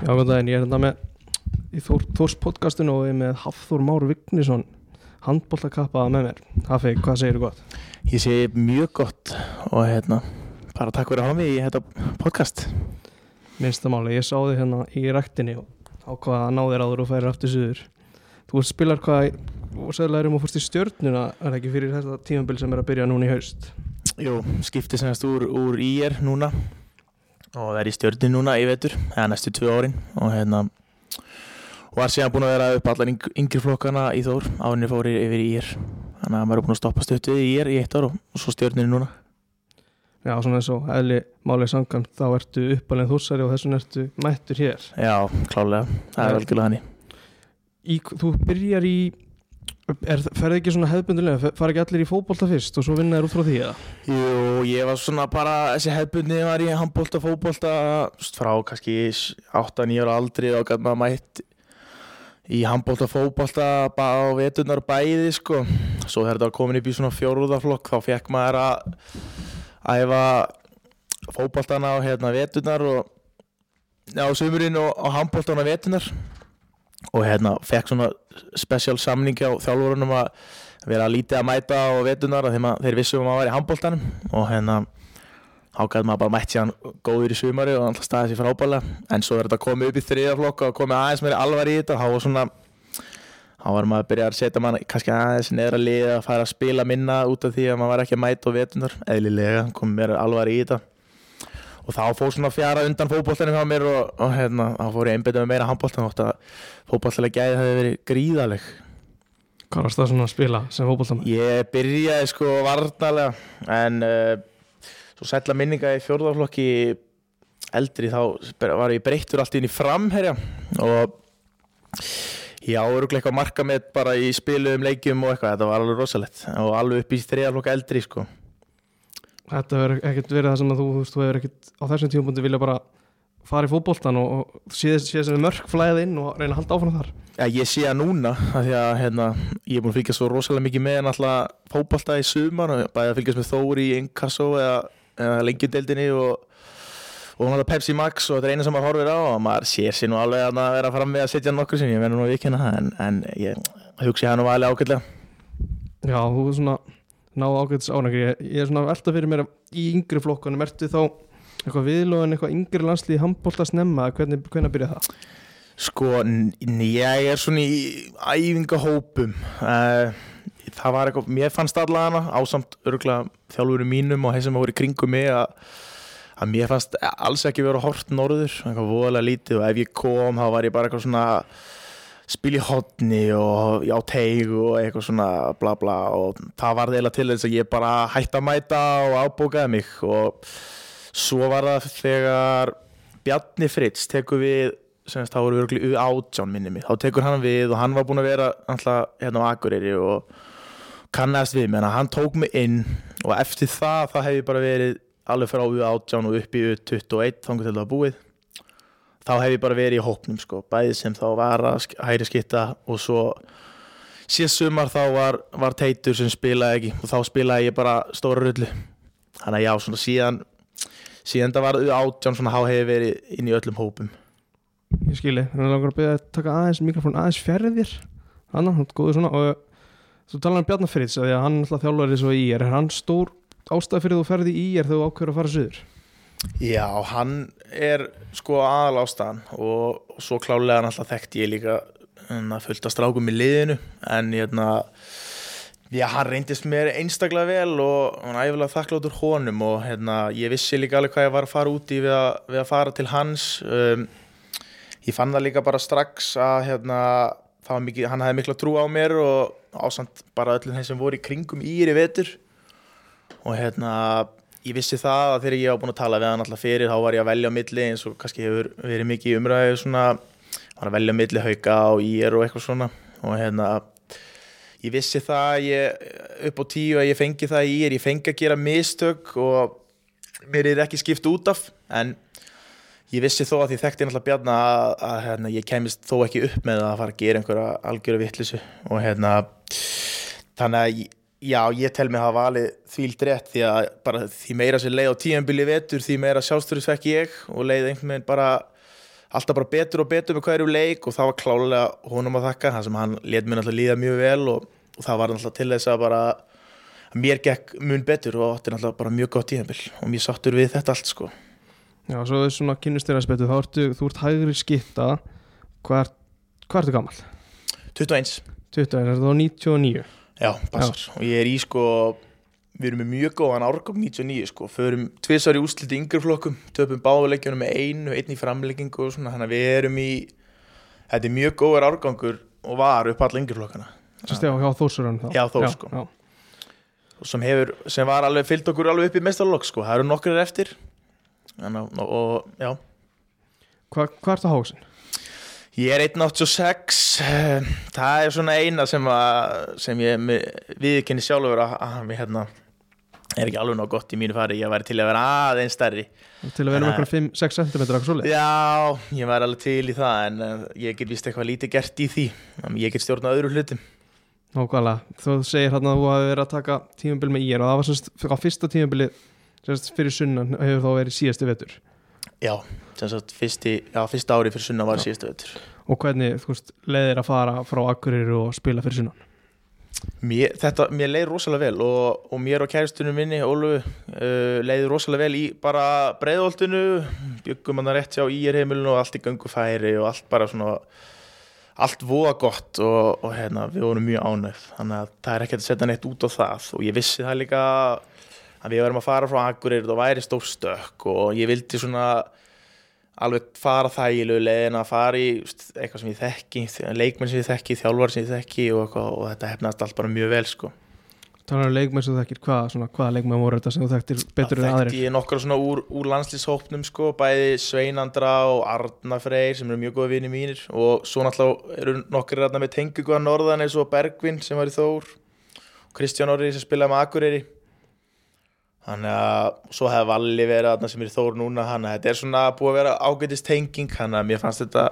Já, góðan daginn, ég er hérna með í Þór, Þórs podcastinu og ég er með Hafþór Már Vignisson handbóltakappaða með mér. Hafi, hvað segir þú gott? Ég sé mjög gott og hérna, bara takk fyrir að hafa mig í þetta podcast. Minnstamáli, ég sá þig hérna í ræktinni og ákvaða að ná þér áður og færir aftur suður. Þú spilar hvað og segðlega erum að fórst í stjörnuna er það ekki fyrir þetta tímabil sem er að byrja núna í haust? Jú, skipti semast úr, úr IR núna og er í stjörnin núna í vetur, eða næstu tvö árin. Og hérna var síðan búin að vera upp allar yng, yngri flokkana í Þór. Árinni fóri yfir í IR þannig að maður er búin að stoppa stöttið í IR í eitt ár og, og svo stjörnin núna. Já, svona eins og eðli málið sangam þá ertu uppalinn þúsari og þessum ertu mættur hér. Já, klálega, það er algjörlega hannig. í, Þú byrjar í ferði ekki svona hefðbundulega fara ekki allir í fótbolta fyrst og svo vinna þér út frá því eða? Jú, ég var svona bara, þessi hefbundni var í handbólta, fótbolta frá kannski 8-9 ára aldri og gæti maður mætt í handbólta, fótbolta bara á veturnar bæði sko. Svo þegar þetta var komin upp í svona fjóruðaflokk þá fekk maður að æfa fótboltana á hérna veturnar og á sumurinn og á handbóltana veturnar og hérna fekk svona spesial samning á þjálfurunum að vera lítið að mæta á vetunar þegar vissum að maður var í handbóltanum og hérna ágæði maður bara mætt síðan góður í sumari og alltaf staðið sér frábælega en svo er þetta komið upp í þriðaflokk og komið aðeins meiri alvar í þetta. Þá var svona þá var maður að byrja að setja mann kannski aðeins neðra lið að fara að spila minna út af því að maður var ekki að mæta á vetunar eðlilega, komið meira alvar í þetta og þá fór svona fjara undan fókbóltanum hjá mér og, og hérna, þá fór ég einbetið með meira handbóltan og fókbóltanlega gæði það hefði verið gríðaleg Hvað varst það svona að spila sem fótboltamann? Ég byrjaði sko varnalega en uh, svo sætla minninga í fjórðarflokki eldri þá var ég breyttur allt inn í framherja. Og ég áuruglega eitthvað marka með bara í spiluðum leikjum og eitthvað, þetta var alveg rosalett og alveg upp í þriðarflokka eldri sko Þetta verður ekkert verið það sem að þú, þú veist, þú hefur ekkert á þessum tímapunkti vilja bara fara í fótboltan og, og sé þess að mörg flæðið inn og reyna að halda áfram þar. Já, ég sé það núna af því að hérna, ég er búin að fylgjast svo rosalega mikið með náttúrulega fótbolta í sumar og bæði að fylgjast með Þóri í Inkasso eða, eða lengjudeldinni og, og náttúrulega Pepsi Max og þetta er eina sem maður horfir á og maður sér sér nú alveg að vera fram með að setja nokkur sem ég verður nú að vikina en, en ég hugsi það nú alveg ákveldlega Já, þú er svona náðu ágætis ánægri ég, ég er svona velta fyrir mér að í yngri flokkunum ertu þá eitthvað viðlóðin eitthvað yngri landslið handbólta snemma? Hvernig, hvernig byrja það? Sko, ég er svona í æfingahópum. Uh, það var eitthvað, mér fannst allavega ásamt örgulega þjálfurum mínum og þeir sem voru í kringum mig að, að mér fannst alls ekki vera hort norður, eitthvað voðalega lítið. Og ef ég kom þá var ég bara eitthvað svona spil í hodni og á teig og eitthvað svona bla bla og það var þeirra til þess að ég bara hætti að mæta og ábókaði mig og svo var það þegar Bjarni Fritz tekur við semst þá voru við örgli átján minni mig þá tekur hann við og hann var búin að vera alltaf hérna á Akureyri og kannast við með hann, hann tók mig inn og eftir það það hef ég bara verið alveg frá átján og upp í 21 þannig til það búið þá hef ég bara verið í hópnum sko, bæði sem þá var að hæri skitta og svo síðan sumar þá var, var teitur sem spilaði ekki og þá spilaði ég bara stóra rullu. Þannig að já, svona síðan síðan það var átján svona há hefur verið inn í öllum hópum. Ég skilji, þannig að langar að byrja að taka aðeins mikrofón aðeins þér. Hann, hann góður svona og þú talar um Bjarnar Fritz að hann alltaf þjálfur þessu í er, er hann stór ástæð fyrir þú ferði í er þú ákveður að fara söður? Já, hann er sko aðal ástæðan og, svo klálega alltaf þekkt ég líka að fullta strákum í liðinu en ég hérna Já, hann reyndist mér einstaklega vel og hann æfilega þakkláttur honum og hérna, ég vissi líka alveg hvað ég var að fara út í við að, við að fara til hans. Um, ég fann það líka bara strax að hérna, mikið, hann hefði mikla trú á mér og ásamt bara öllum þeim sem voru í kringum íri vetur og hérna ég vissi það að þegar ég var búin að tala við hann alltaf fyrir þá var ég að velja á milli eins og kannski hefur verið mikið umræðu svona, var að velja á milli hauka og ír og eitthvað svona. Og hérna ég vissi það ég, upp á tíu að ég fengi það í er ég fengi að gera mistök og mér er ekki skipt út af. En ég vissi þó að því þekkti náttúrulega bjarna að, að, hérna, ég kemist þó ekki upp með að fara að gera einhverja algjöru vittlisu og hérna þannig að já ég tel mig að hafa valið þvíld rétt því að bara því meira sem leið á tíanbili vetur því meira sjálfstöru svekk ég og leið einhvern veginn bara alltaf bara betur og betur með hverju leik og það var klálega honum að þakka það sem hann let mér náttúrulega líða mjög vel og, og það var náttúrulega til þess að bara að mér gekk mun betur og átti náttúrulega bara mjög gott tíðanbill og mér sáttur við þetta allt sko Já, svo er svona kynnustýraspettu þá ertu, þú ert hægri skitta hvað er, ertu gammal? 21, 20, er það 99? Já, passar og ég er í sko við erum með mjög góðan árgók 99 sko, förum tvisar í úsliti yngri flokkum, töpum báðuleikjunum með einu, einn í framleggingu og svona, þannig að við erum í þetta er mjög góður árgangur og var upp alla yngri flokkana. Sérst já, hjá Þórsurinn þá. Já, Þór, já, sko. já. og sem hefur, sem var alveg fyllt okkur alveg upp í mestarlokk sko, það eru nokkrir eftir. Þannig, að- og, já. Hva, Hvað ertu hásin? Ég er 1.86 eh, Það er svona eina sem, að, sem ég viðkynni sjálfur að, að mér hérna. Er ekki alveg nóg gott í mínu fari ég væri til að vera aðeins stærri. Til að vera Nei. okkur 5-6 cm eitthvað Já, ég væri alveg til í það en uh, ég get vist eitthvað lítið gert í því. Ég get stjórnað öðru hlutum. Nákvæmlega, þú segir hérna að þú hafi verið að taka tímabil með ír og það var sérst á fyrsta tímabili fyrir sunnan hefur þá verið síðasti vetur Já, sem sagt fyrsti, já, fyrsta ári fyrir sunna var síðustu vetur. Og hvernig leiðir að fara frá Akureyri og spila fyrir sunnan? Mér, þetta, mér leið rosalega vel og, og mér og kæristunum minni, Ólu, uh, leið rosalega vel í bara breiðoltinu, byggum hann rétt hjá íerheimilinu og allt í göngufæri og allt bara svona, allt voða gott og, og hérna, við vorum mjög ánöð, þannig að það er ekki að setja neitt út á það og ég vissi það líka að við varum að fara frá Akureyri og það væri stór stökk og ég vildi svona alveg fara þægilegu leiðin að fara í eitthvað sem ég þekki, leikmenn sem ég þekki, þjálfar sem ég þekki og, og þetta hefnast allt bara mjög vel sko. Það er leikmenn sem þú þekkir, hvað, svona, hvaða leikmenn voru þetta sem þú þekktir betur en Það aðrir þekkti ég nokkra svona úr, úr landslýshópnum sko, bæði Sveinandra og Arna Freyr sem eru mjög góða vini mínir og svo náttúrulega eru nokkri ræðna með tengu góða norðan eins og Bergvin sem var í Þór og Kristján Orri sem spilaði með Akureyri þannig að svo hefði Valli verið þarna sem er í Þór núna þannig að þetta er svona búið að vera ágætist tenging þannig að mér fannst þetta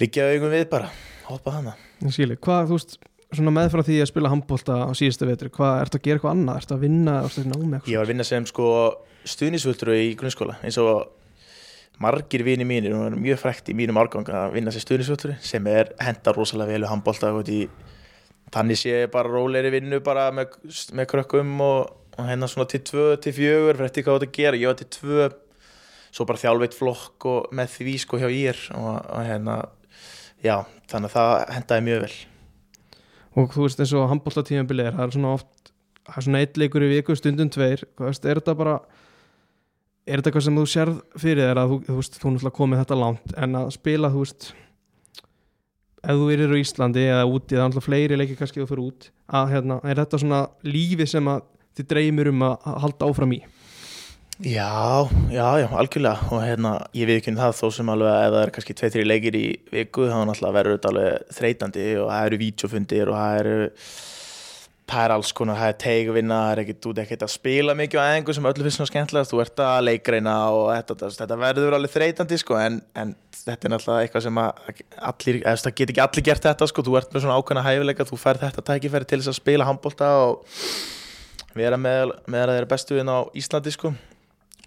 liggja augum við bara. Hoppa hana Ég skilji, hvað, þú veist, svona meðfram því að spila handbólta á síðustu vetri, hvað, ertu að gera eitthvað annað, ertu að vinna, ertu að ná með eitthvað Ég var að vinna sem sko stuðnisvöldur í grunnskóla eins og margir vini mínir og það er mjög frækt í mínum árgang að vinna sem stuðnisvöldur sem er henda rosalega vel við handbólta þannig sé ég bara róleiri vinnu bara með, með krökkum og, og hérna svona til tvö, til fjögur fyrir eftir hvað þetta gera, ég var til tvö svo bara þjálfveit flokk og með því sko hjá ír og, og hérna já, þannig að það hendaði mjög vel. Og þú veist eins og handbólta tímabilið er, það er svona oft, það er svona eitt leikur í viku, stundum tveir, veist, er þetta bara, er þetta eitthvað sem þú sérð fyrir þér að þú, þú veist, þú náttúrulega komið þetta langt, en að spila, þú veist, ef þú erir á Íslandi eða úti, það er náttúrulega fleiri leikir kannski þú fyrir út, að hérna, er þetta svona lífið sem að þið dreymir um að halda áfram í? Já, já, já, algjörlega og hérna, ég við ekki það þó sem alveg að ef það er kannski 2-3 leikir í viku þá náttúrulega verður þetta alveg þreytandi og það eru vídeofundir og það eru það er alls konar, það er teigvinna það er ekkit, þú ert ekkert að spila mikið á aðeingu sem öllu finnst svona skemmtilegast, þú ert að leikreina og þetta, þetta, þetta verður alveg þreytandi sko, en, en þetta er náttúrulega eitthvað sem allir, eða það get ekki allir gert þetta sko, þú ert með svona ákveðna hæfileika, þú fær þetta tækifæri til þess að spila handbólta og vera með, með að þeirra bestu inn á Íslandi sko.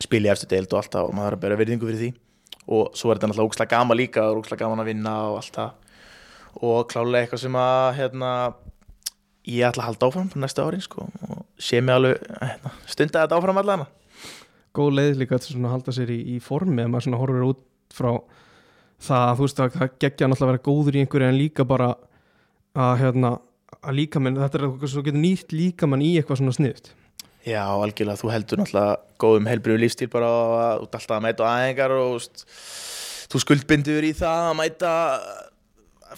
Spila í eftir deild og allt það og maður er að bera virðingu fyrir því. Og svo er þetta náttúrulega ógslag gama líka og ógslag gaman að vinna og allt það. Og klálega eitthvað sem að hérna, ég ætla að halda áfram på næsta árin sko. Og sé mig alveg hérna, stunda þetta áfram allana Góð leið líka að halda sér í, í formi, ef maður horfir út frá það, að þú veist, að það geggja náttúrulega að vera góður í einhverju en líka bara að hérna, að líkamann, þetta er eitthvað svo getur nýtt líkamann í eitthvað svona sniðt. Já, algjörlega, þú heldur náttúrulega góðum helbriðu lífstíl bara ert alltaf að mæta aðengar og veist, þú skuldbindur í það að mæta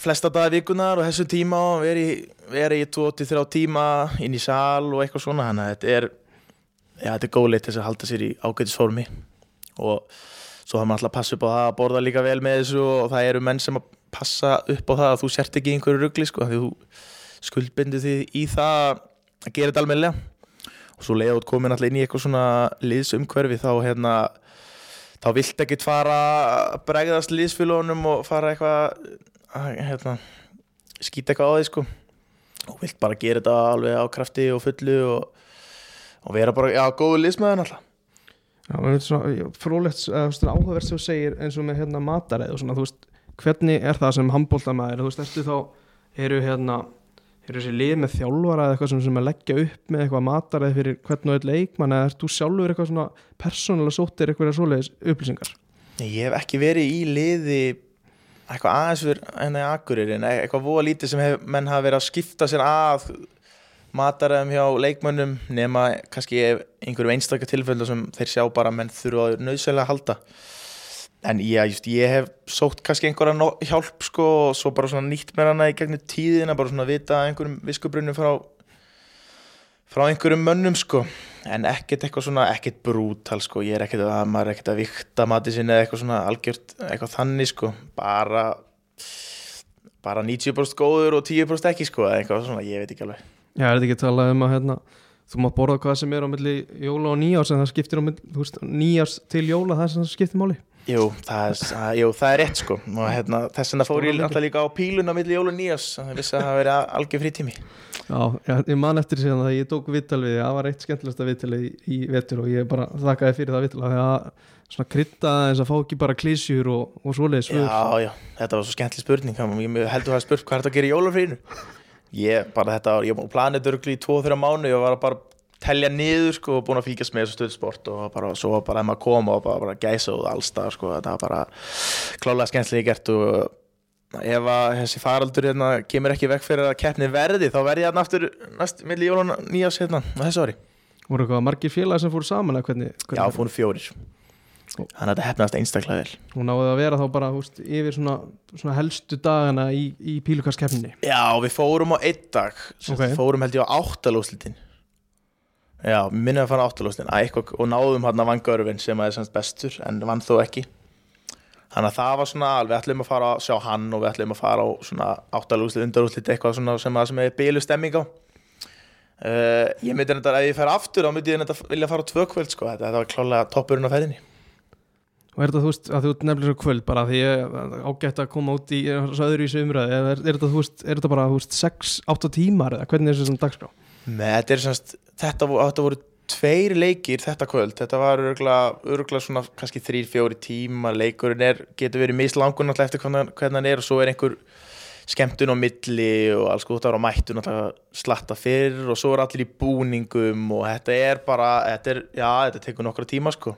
flesta dagar vikunar og þessum tíma og veri, í 23 tíma inn í sal og eitthvað svona þannig að þetta er, já, þetta er góð leitt þess að halda sér í ágætisformi og svo har maður alltaf að passa upp á það að borða líka vel með þessu og það eru menn sem að passa upp á það að þú sért ekki einhverju ruggli sko, því þú skuldbindur því í það að gera þetta almennilega. Og svo út komin alltaf inn í eitthvað svona liðsumhverfi þá hérna þá vilt ekkit fara að bregðast liðsfélónum og fara eitthvað að hérna, skýta eitthvað á því sko. Og vilt bara gera þetta alveg á krafti og fullu og, og vera bara, já, góðu liðsmaður alltaf Já, en þetta er svona svona áhugavert sem þú segir eins og með hérna mataræð og svona, þú veist, hvernig er það sem handbóltamæður, þú veist, ertu þá, eru hérna, eru þessi lið með þjálfara eða eitthvað sem, sem að leggja upp með eitthvað mataræð fyrir hvern og einn leikmann eða ert þú sjálfur eitthvað svona persónulega sóttir eitthvað svoleiðis upplýsingar? Ég hef ekki verið í liði eitthvað aðeins fyrir enn að akkurir en eitthvað voða lítið sem hef, menn hafa verið að skipta sér að mataræðum hjá leikmönnum nema kannski einhverjum einstakar tilfellum sem þeir sjá bara menn þurfa að nöðsælega halda en já, just, ég hef sótt kannski einhverja no- hjálp sko og svo bara nýtt mér hana í gegnum tíðina bara svona vita einhverjum viskubrunum frá frá einhverjum mönnum sko. En ekkert eitthvað svona, ekkert brútal sko, ég er ekkert að, maður er ekkert að vikta mati sinni eða eitthvað svona algjört eitthvað þannig sko, bara bara 90% góður og 10% ekki sko, eða eitthvað svona, ég veit ekki alveg. Já, er þetta ekki að tala um að hérna, þú mátt borða hvað sem er á milli jóla og nýjárs en það skiptir á milli, þú veist, nýjárs til jóla það er sem það skiptir máli. Jú, það er, að, jú, það er rétt sko. Og hérna, þess vegna fór ég alltaf líka á píluna milli jól og nýjas, þannig að að það veri algjör frítími. Já, ég man eftir síðan að ég tók vittal við það var eitt skemmtilegsta vittalið í, í vetur og ég bara þakkaði fyrir það vittal að svona kryddaði eins að fá ekki bara klísjur og, og svoleiðis svör. Já, já, þetta var svo skemmtileg spurning ég heldur að hafa spurt hvað er þetta að gera í jólafrínu ég bara þetta ég var planið örgli í 2-3 mánu, ég var bara að telja niður sko og búin að fylgjast með þessu stöðsport og bara svo bara að maður koma og bara, bara gæsa og allstað sko, þetta var bara klálega skemmtilega gert og ef að þessi faraldur hérna kemur ekki vekk fyrir að keppni verði þá verði ég hérna aftur næst milli jól og nýjás hérna þessu ári Voru eitthvað margir félagi sem fóru saman hvernig, hvernig Já, fórum fjórir Þannig að þetta hefnast einstaklega vel Hún náði að vera þá bara húst, yfir svona, svona helstu dagana í, í pílukarskeppninni. Já, við fórum á einn dag Ok. okay. fórum held ég á áttalúslitin Já, minnum að fara á áttalúslitin og náðum hann að vann Görvin sem að er semst bestur en vann þó ekki. Þannig að það var svona, við ætlum að fara að sjá hann og við ætlum að fara á svona áttalúslit, undarúslit eitthvað svona sem að sem er bílu stemming á. Uh, Ég myndi þetta, ef ég fer aftur þá myndi ég þetta vilja fara á tvö kvöld sko, þetta, þetta var klálega toppurinn á ferðinni. Og er þetta þú veist að þú nefnilega kvöld bara því ég ágætt að koma út í öðru í þessu umræði er, er, þetta, þú veist, er þetta bara þú veist 6-8 tímar eða hvernig er þessu svona dagskrá? Nei, þetta er semst, þetta, þetta voru tveir leikir þetta kvöld, þetta var örgulega svona kannski þrýr, fjóri tíma. Leikurinn er, getur verið mislangur náttúrulega eftir hvernig, hann er og svo er einhver skemmtun á milli og alls gótt ára á mættu náttúrulega slatta fyrir og svo er allir í búningum og þetta er bara, þetta er, já, þetta tekur nokkra tíma sko.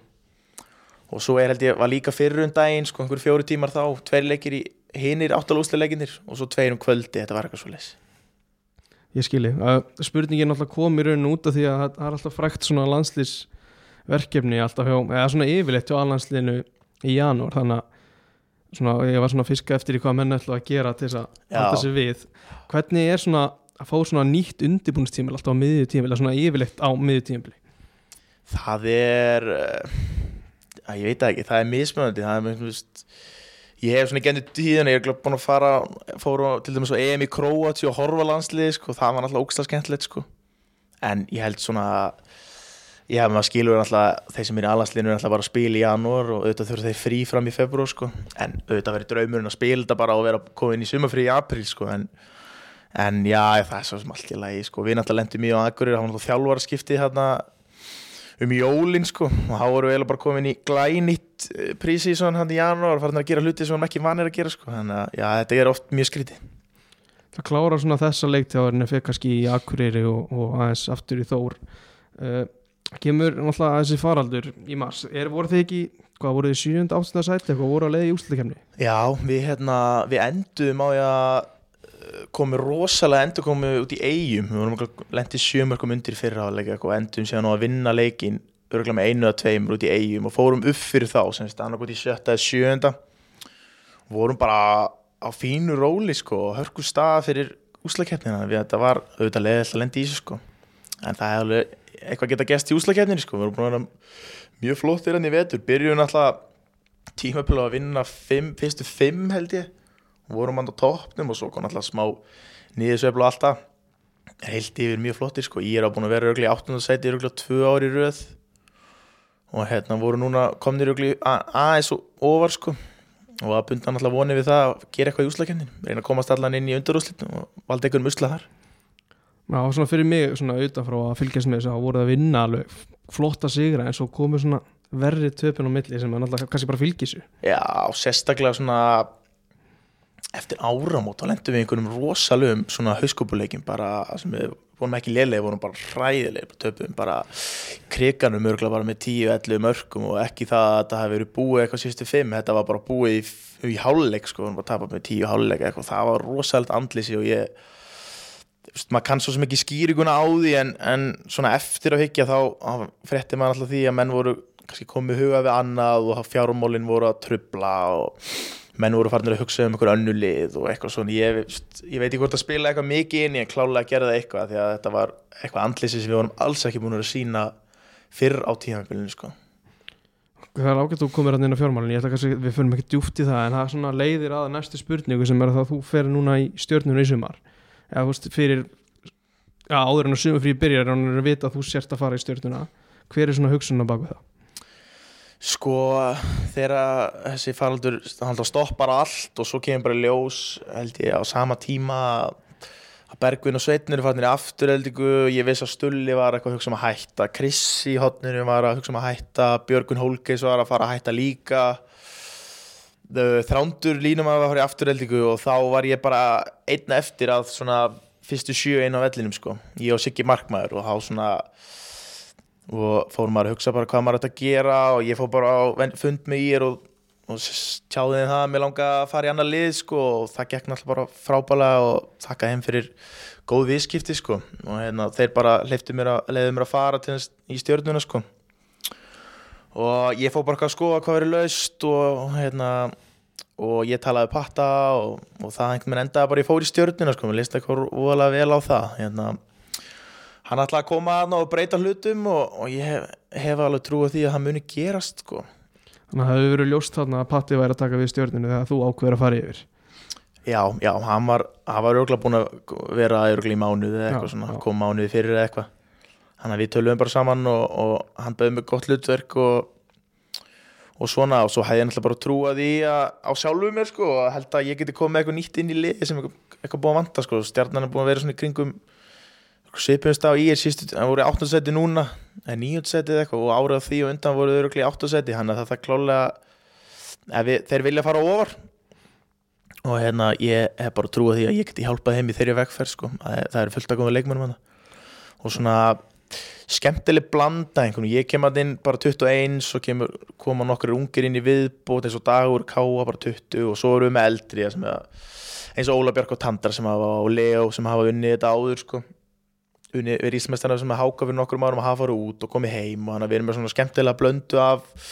Og svo er held ég, var líka fyrir um daginn sko, einhver fjóri tímar þá, tveir leikir í hinir áttalúslega leikinir og svo tveir um kvöldi, þetta var eitthvað svo leys Ég skilji, spurningin alltaf kom í rauninu út af því að það er alltaf frækt svona landslýsverkefni alltaf hjá, eða svona yfirleitt hjá allandsliðinu í janúar þannig að svona, ég var svona að fiska eftir í hvað menn ætla að gera til þess að halda sig við. Hvernig er svona að fá svona nýtt undirbúinistímil alltaf á miðjutímil eða svona yfirleitt á miðjutímili Það er uh, að ég veit ekki, það er mismunandi það er veist ég hef svona genið tíðan, ég er glöð búin að fara fóru til dæmis á EM í Króati og horfa landslið, sko, það var náttúrulega ógstlega skemmtilegt, sko, en ég held svona ég hef maður skilur náttúrulega, þeir sem er í alhansliðinu er náttúrulega bara að spila í janúar og auðvitað þurfa þeir frí fram í februar, sko, en auðvitað verið draumurinn að spila þetta bara og vera komin í sumafrí í april, sko, en en já, það er svo sem allt í lagi, sko, við náttúrulega lendum í á Akureyri, það var náttúrulega þjálfaraskipti hérna um jólin sko og þá voru við eiginlega bara komin í glænýtt prísísson hann í janúar farin að gera hluti sem hann ekki vanir að gera sko þannig að já, þetta er oft mjög skrítið það klára svona þessa leiktjáðurinn fyrir kannski í Akureyri og, og aðeins aftur í Þór uh, kemur náttúrulega þessi faraldur í mars er, voru þið ekki, hvað voru þið 7. 8. sæti eitthvað voru á leiði í úslutakefni Já, við hérna, við endum á að komi rosalega endur komi út í eigum við vorum lendið sjömörkum undir fyrra og endum síðan á að vinna leikin örgulega með einu eða tveimur út í eigum og fórum upp fyrir þá sem við annað út í sjötta eða sjönda vorum bara á fínu róli sko og hörku stað fyrir úslakeppnina við þetta var auðvitað leðilega að lenda í þessu sko. En það er alveg eitthvað geta gæst í úslakeppninu sko. Við vorum búin að vera mjög flottir enn í vetur. Byrjun alltaf tímapil að vinna fimm, fyrstu fimm held ég vorum hann á toppnum og svo kom alltaf smá nýðisveiflu og alltaf heilt yfir mjög flottir sko. Ég er á búin að vera örgli í 8. sæti örgli á tvö ári í röð. Og hérna voru núna komnir örgli aðeins og ofar sko. Og að bunda alltaf vonið við það að gera eitthvað í úslakefnin reyna að komast allan inn í undarúslitum og valda einhverjum usla þar. Já, svona fyrir mig svona auðvitað frá að fylgjast með þess að voru að vinna alveg flotta sigra en svo komu svona verri töpun á milli sem er náttúrulega kannski bara fylgisu Já, sérstaklega svona eftir áramót þá lendum við einhverjum rosalum svona hauskópuleikim bara sem við vorum ekki lélega, vorum bara hræðilega bara töpum bara kriganum örgulega bara með 10-11 mörgum og ekki það að þetta hafi verið búið eitthvað síðustu fimm, þetta var bara búið í, í háluleik sko, við vorum bara tapað með 10 háluleik eitthvað, það var rosalegt andlisi og ég maður kann svo sem ekki skýringuna á því en, en svona eftir að hyggja þá frétti maður alltaf því að menn voru komið huga við annað og fjármólin voru að trubla og menn voru farinir að hugsa um einhver önnu lið og eitthvað svona, ég, ég veit ekki hvort að spila eitthvað mikið inn, ég klálega að gera það eitthvað því að þetta var eitthvað andlisi sem við vorum alls ekki búin að sína fyrr á tímafélinu sko. Það er ágætt að þú komir hann inn á fjármálinn ég ætla kannski, við fyrir ekki djúft í það en það er svona leiðir að næstu spurningu sem er að þú fer núna í stjórnuna í sumar eða þú veist, fyrir já, áður en að sumafrí byrjar en að vita að þú sért að fara í stjórnuna hver er svona hugsunna bak við það? Sko þegar þessi faraldur stoppar allt og svo kemur bara ljós held ég á sama tíma að Bergvin og Sveitnir er farinir í afturheldingu, ég veist að Stulli var eitthvað að hugsa um að hætta, Chris í hotninu var að hugsa um að hætta, Björgun Hólkeis var að fara að hætta líka. Þrándur línum að fara í afturheldingu og þá var ég bara einna eftir að svona fyrstu sjö einu á vellinum sko, ég og Siggi Markmaður og þá svona og fór maður að hugsa bara hvað maður ætti að gera og ég fór bara á fund með ír og, og tjáði það að mér langa að fara í annar lið sko og það gekk náttúrulega bara frábæla og þakka heim fyrir góð viðskipti sko. Og hérna, þeir bara leiftu mér að, leiði mér að fara til þess í stjórnuna sko. Og ég fór bara að skoða hvað verið laust og hérna og ég talaði patta og, og það einhvern veginn endaði bara ég fór í stjórnuna sko, mér listi eitthvað óalega vel á það hérna hann ætlaði að koma að og breyta hlutum og, og ég hef, hef alveg trúið því að það muni gerast sko. Þannig að það hefur verið ljóst þarna að Patti væri að taka við stjórninu þegar þú ákveður að fara yfir. Já, já, hann var, hann var örgulega búin að vera örgulega í mánuði eða eitthvað svona, kom mánuði fyrir eða eitthvað. Þannig að við töluðum bara saman og, og hann bauði mig gott hlutverk og, og svona og svo hefði ég náttúrulega bara trúið því að á sjálfu mér sko og held að ég geti komið eitthvað nýtt inn í lið sem eitthvað, eitthvað búin að vanta sko, stjarnan er búin að vera svona í kringum svipumst á í er sístu, það voru 8. seti núna en 9. setið eitthvað og árið á því og undan voru þau í 8. seti hann að það klálega við, þeir vilja fara ofar og hérna ég hef bara trúið því að ég geti hjálpað þeim í þeirri vegferð sko, það, það er fullt að koma leikmennum og svona skemmtileg blanda einhvern ég kem að inn bara 21 og kemur, koma nokkur ungir inn í viðbót eins og dagur, káa bara 20 og svo eru við með eldri eins og Óla Björk og Tandar sem hafa og Leo sem hafa unnið þetta áður sko við rísmestarna sem að háka fyrir nokkrum árum að hafa farið út og komið heim og þannig að við erum með svona skemmtilega blöndu af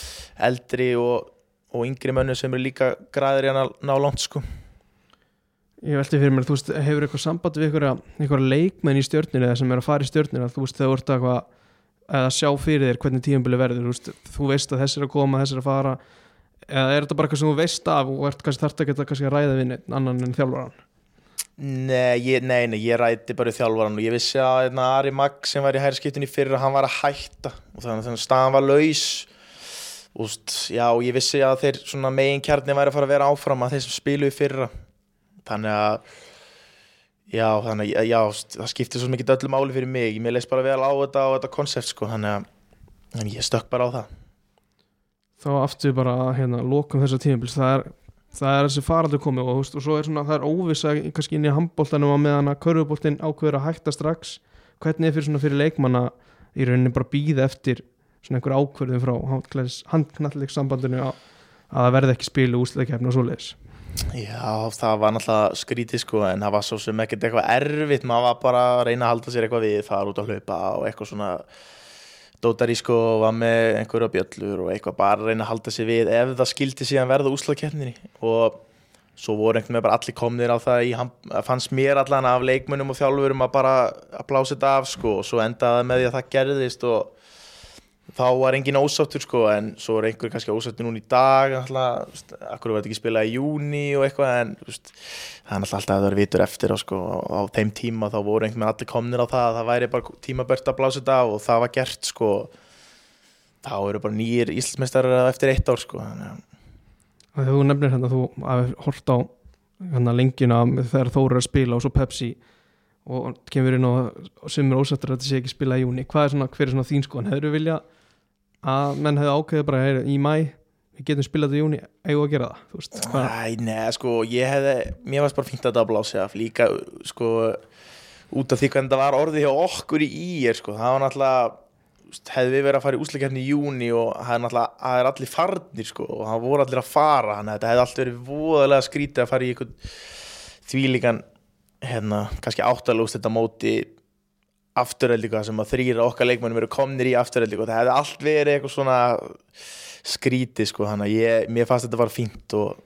eldri og, og yngri mönnu sem eru líka græðir í að ná, langt sko. Ég veldi fyrir mér, þú veist, hefur eitthvað samband við einhverja leikmenn í stjórninu eða sem er að fara í stjórninu, þú veist, þegar þú ert að, að sjá fyrir þér hvernig tíumbili verður þú veist, þú veist að þess er að koma, þess er að fara eða er þetta bara eitthvað sem þú veist af og ert kannski þarft að geta kannski að ræða við annan en þjálfvaran Nei, ég, nei, nei, ég ræti bara í þjálfvaran og ég vissi að einna, Ari Magg sem var í hæri fyrir hann var að hætta og þannig að staðan var laus. Og já, ég vissi að þeir megin kjarni væri að fara að vera áfram að þeir sem spilu í fyrra. Þannig að já, þannig að já, það skiptir svo mikið öllu máli fyrir mig, ég leist bara vel á þetta og þetta konsept sko, þannig að þannig ég stökk bara á það. Þá aftur bara hérna, lókum þessa tímabils, það er það er þessi faraldur komið og, og svo er svona, það er óvisa kannski inn í handbóltanum á meðan að körfubóltin ákveður að hætta strax. Hvernig er fyrir svona fyrir leikmanna í rauninni bara býða eftir svona einhver ákverðum frá handknalleg sambandinu að, að það verði ekki spilu úsleikefni og svo leiðis Já, það var náttúrulega skrítið sko en það var svo sem ekkert eitthvað erfitt. Maður var bara að reyna að halda sér eitthvað við fara út að hlaupa og eitthvað svona Dótari sko var með einhverja bjöllur og eitthvað bara að reyna að halda sig við ef það skildi síðan verða úslagkeppninni og svo voru einhvern veginn bara allir komnir á það í, fannst mér allan af leikmunum og þjálfurum að bara að blása þetta af sko og svo endaði með því að það gerðist og þá var engin ósáttur sko en svo er einhver kannski ósáttur núna í dag akkur var þetta ekki spilað í júni og eitthvað en veist, það er alltaf að það er vitur eftir og sko á þeim tíma þá voru einhvern veginn allir komnir á það að það væri bara tímabört að blása þetta og það var gert sko. Þá eru bara nýjir íslensmestarar eftir eitt ár sko Þegar þú nefnir hérna þú hafið hort á hérna lengina þegar þú eru að spila og svo Pepsi og kemur inn og sem er ósáttur að þetta sé ekki spila í júni hvað er svona, að menn hefði ákveðið bara heyri, í mæ, við getum spilað í júni eigum að gera það, veist Æ, neða, sko, hefði, mér varst bara fínt að þetta blási af líka, sko, út af því hvernig þetta var orðið hjá okkur í ír, sko, það var náttúrulega, hefði við verið að fara í úsleikjarni í júni og það er það allir farnir, sko, og það voru allir að fara, þannig að þetta hefði allt verið voðalega skrítið að fara í einhvern þvílíkan, hérna, kannski áttalúst þetta móti afturöldingu sem að þrýra okkar leikmennum eru komnir í afturöldingu og það hefði allt verið eitthvað svona skrítið sko þannig að ég, mér fannst þetta var fínt og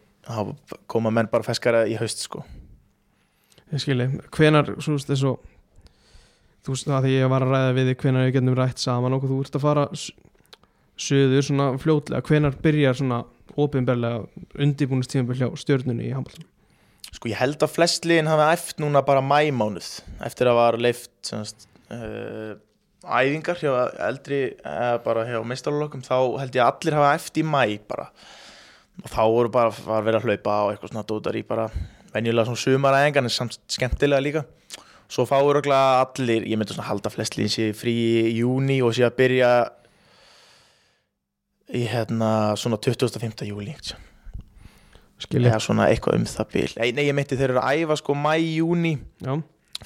koma menn bara feskara í haust sko. Ég skilji, hvenar svo veist þessu þú veist það því ég var að ræða við hvenar við getum rætt saman og þú ert að fara s- suður svona fljótlega. Hvenar byrjar svona opinberlega undirbúnist tímabil hjá stjörnunni í handbóltum sko ég held að flest liðin hafi æft núna bara mæmánuð eftir að var leift semast, uh, æfingar hjá eldri eða bara hjá meistarlokkum þá held ég að allir hafi æft í mæ bara. Og þá voru bara var verið að hlaupa á eitthvað svona dótar í bara venjulega svona sumaræðingar en samt skemmtilega líka. Svo fáur örugglega allir, ég myndi svona halda flest liðin sér frí í júni og sé að byrja í hérna svona 25. júli skilji, eða svona eitthvað um það bil. Nei, nei, ég meinti þeir eru að æfa sko mæ, júni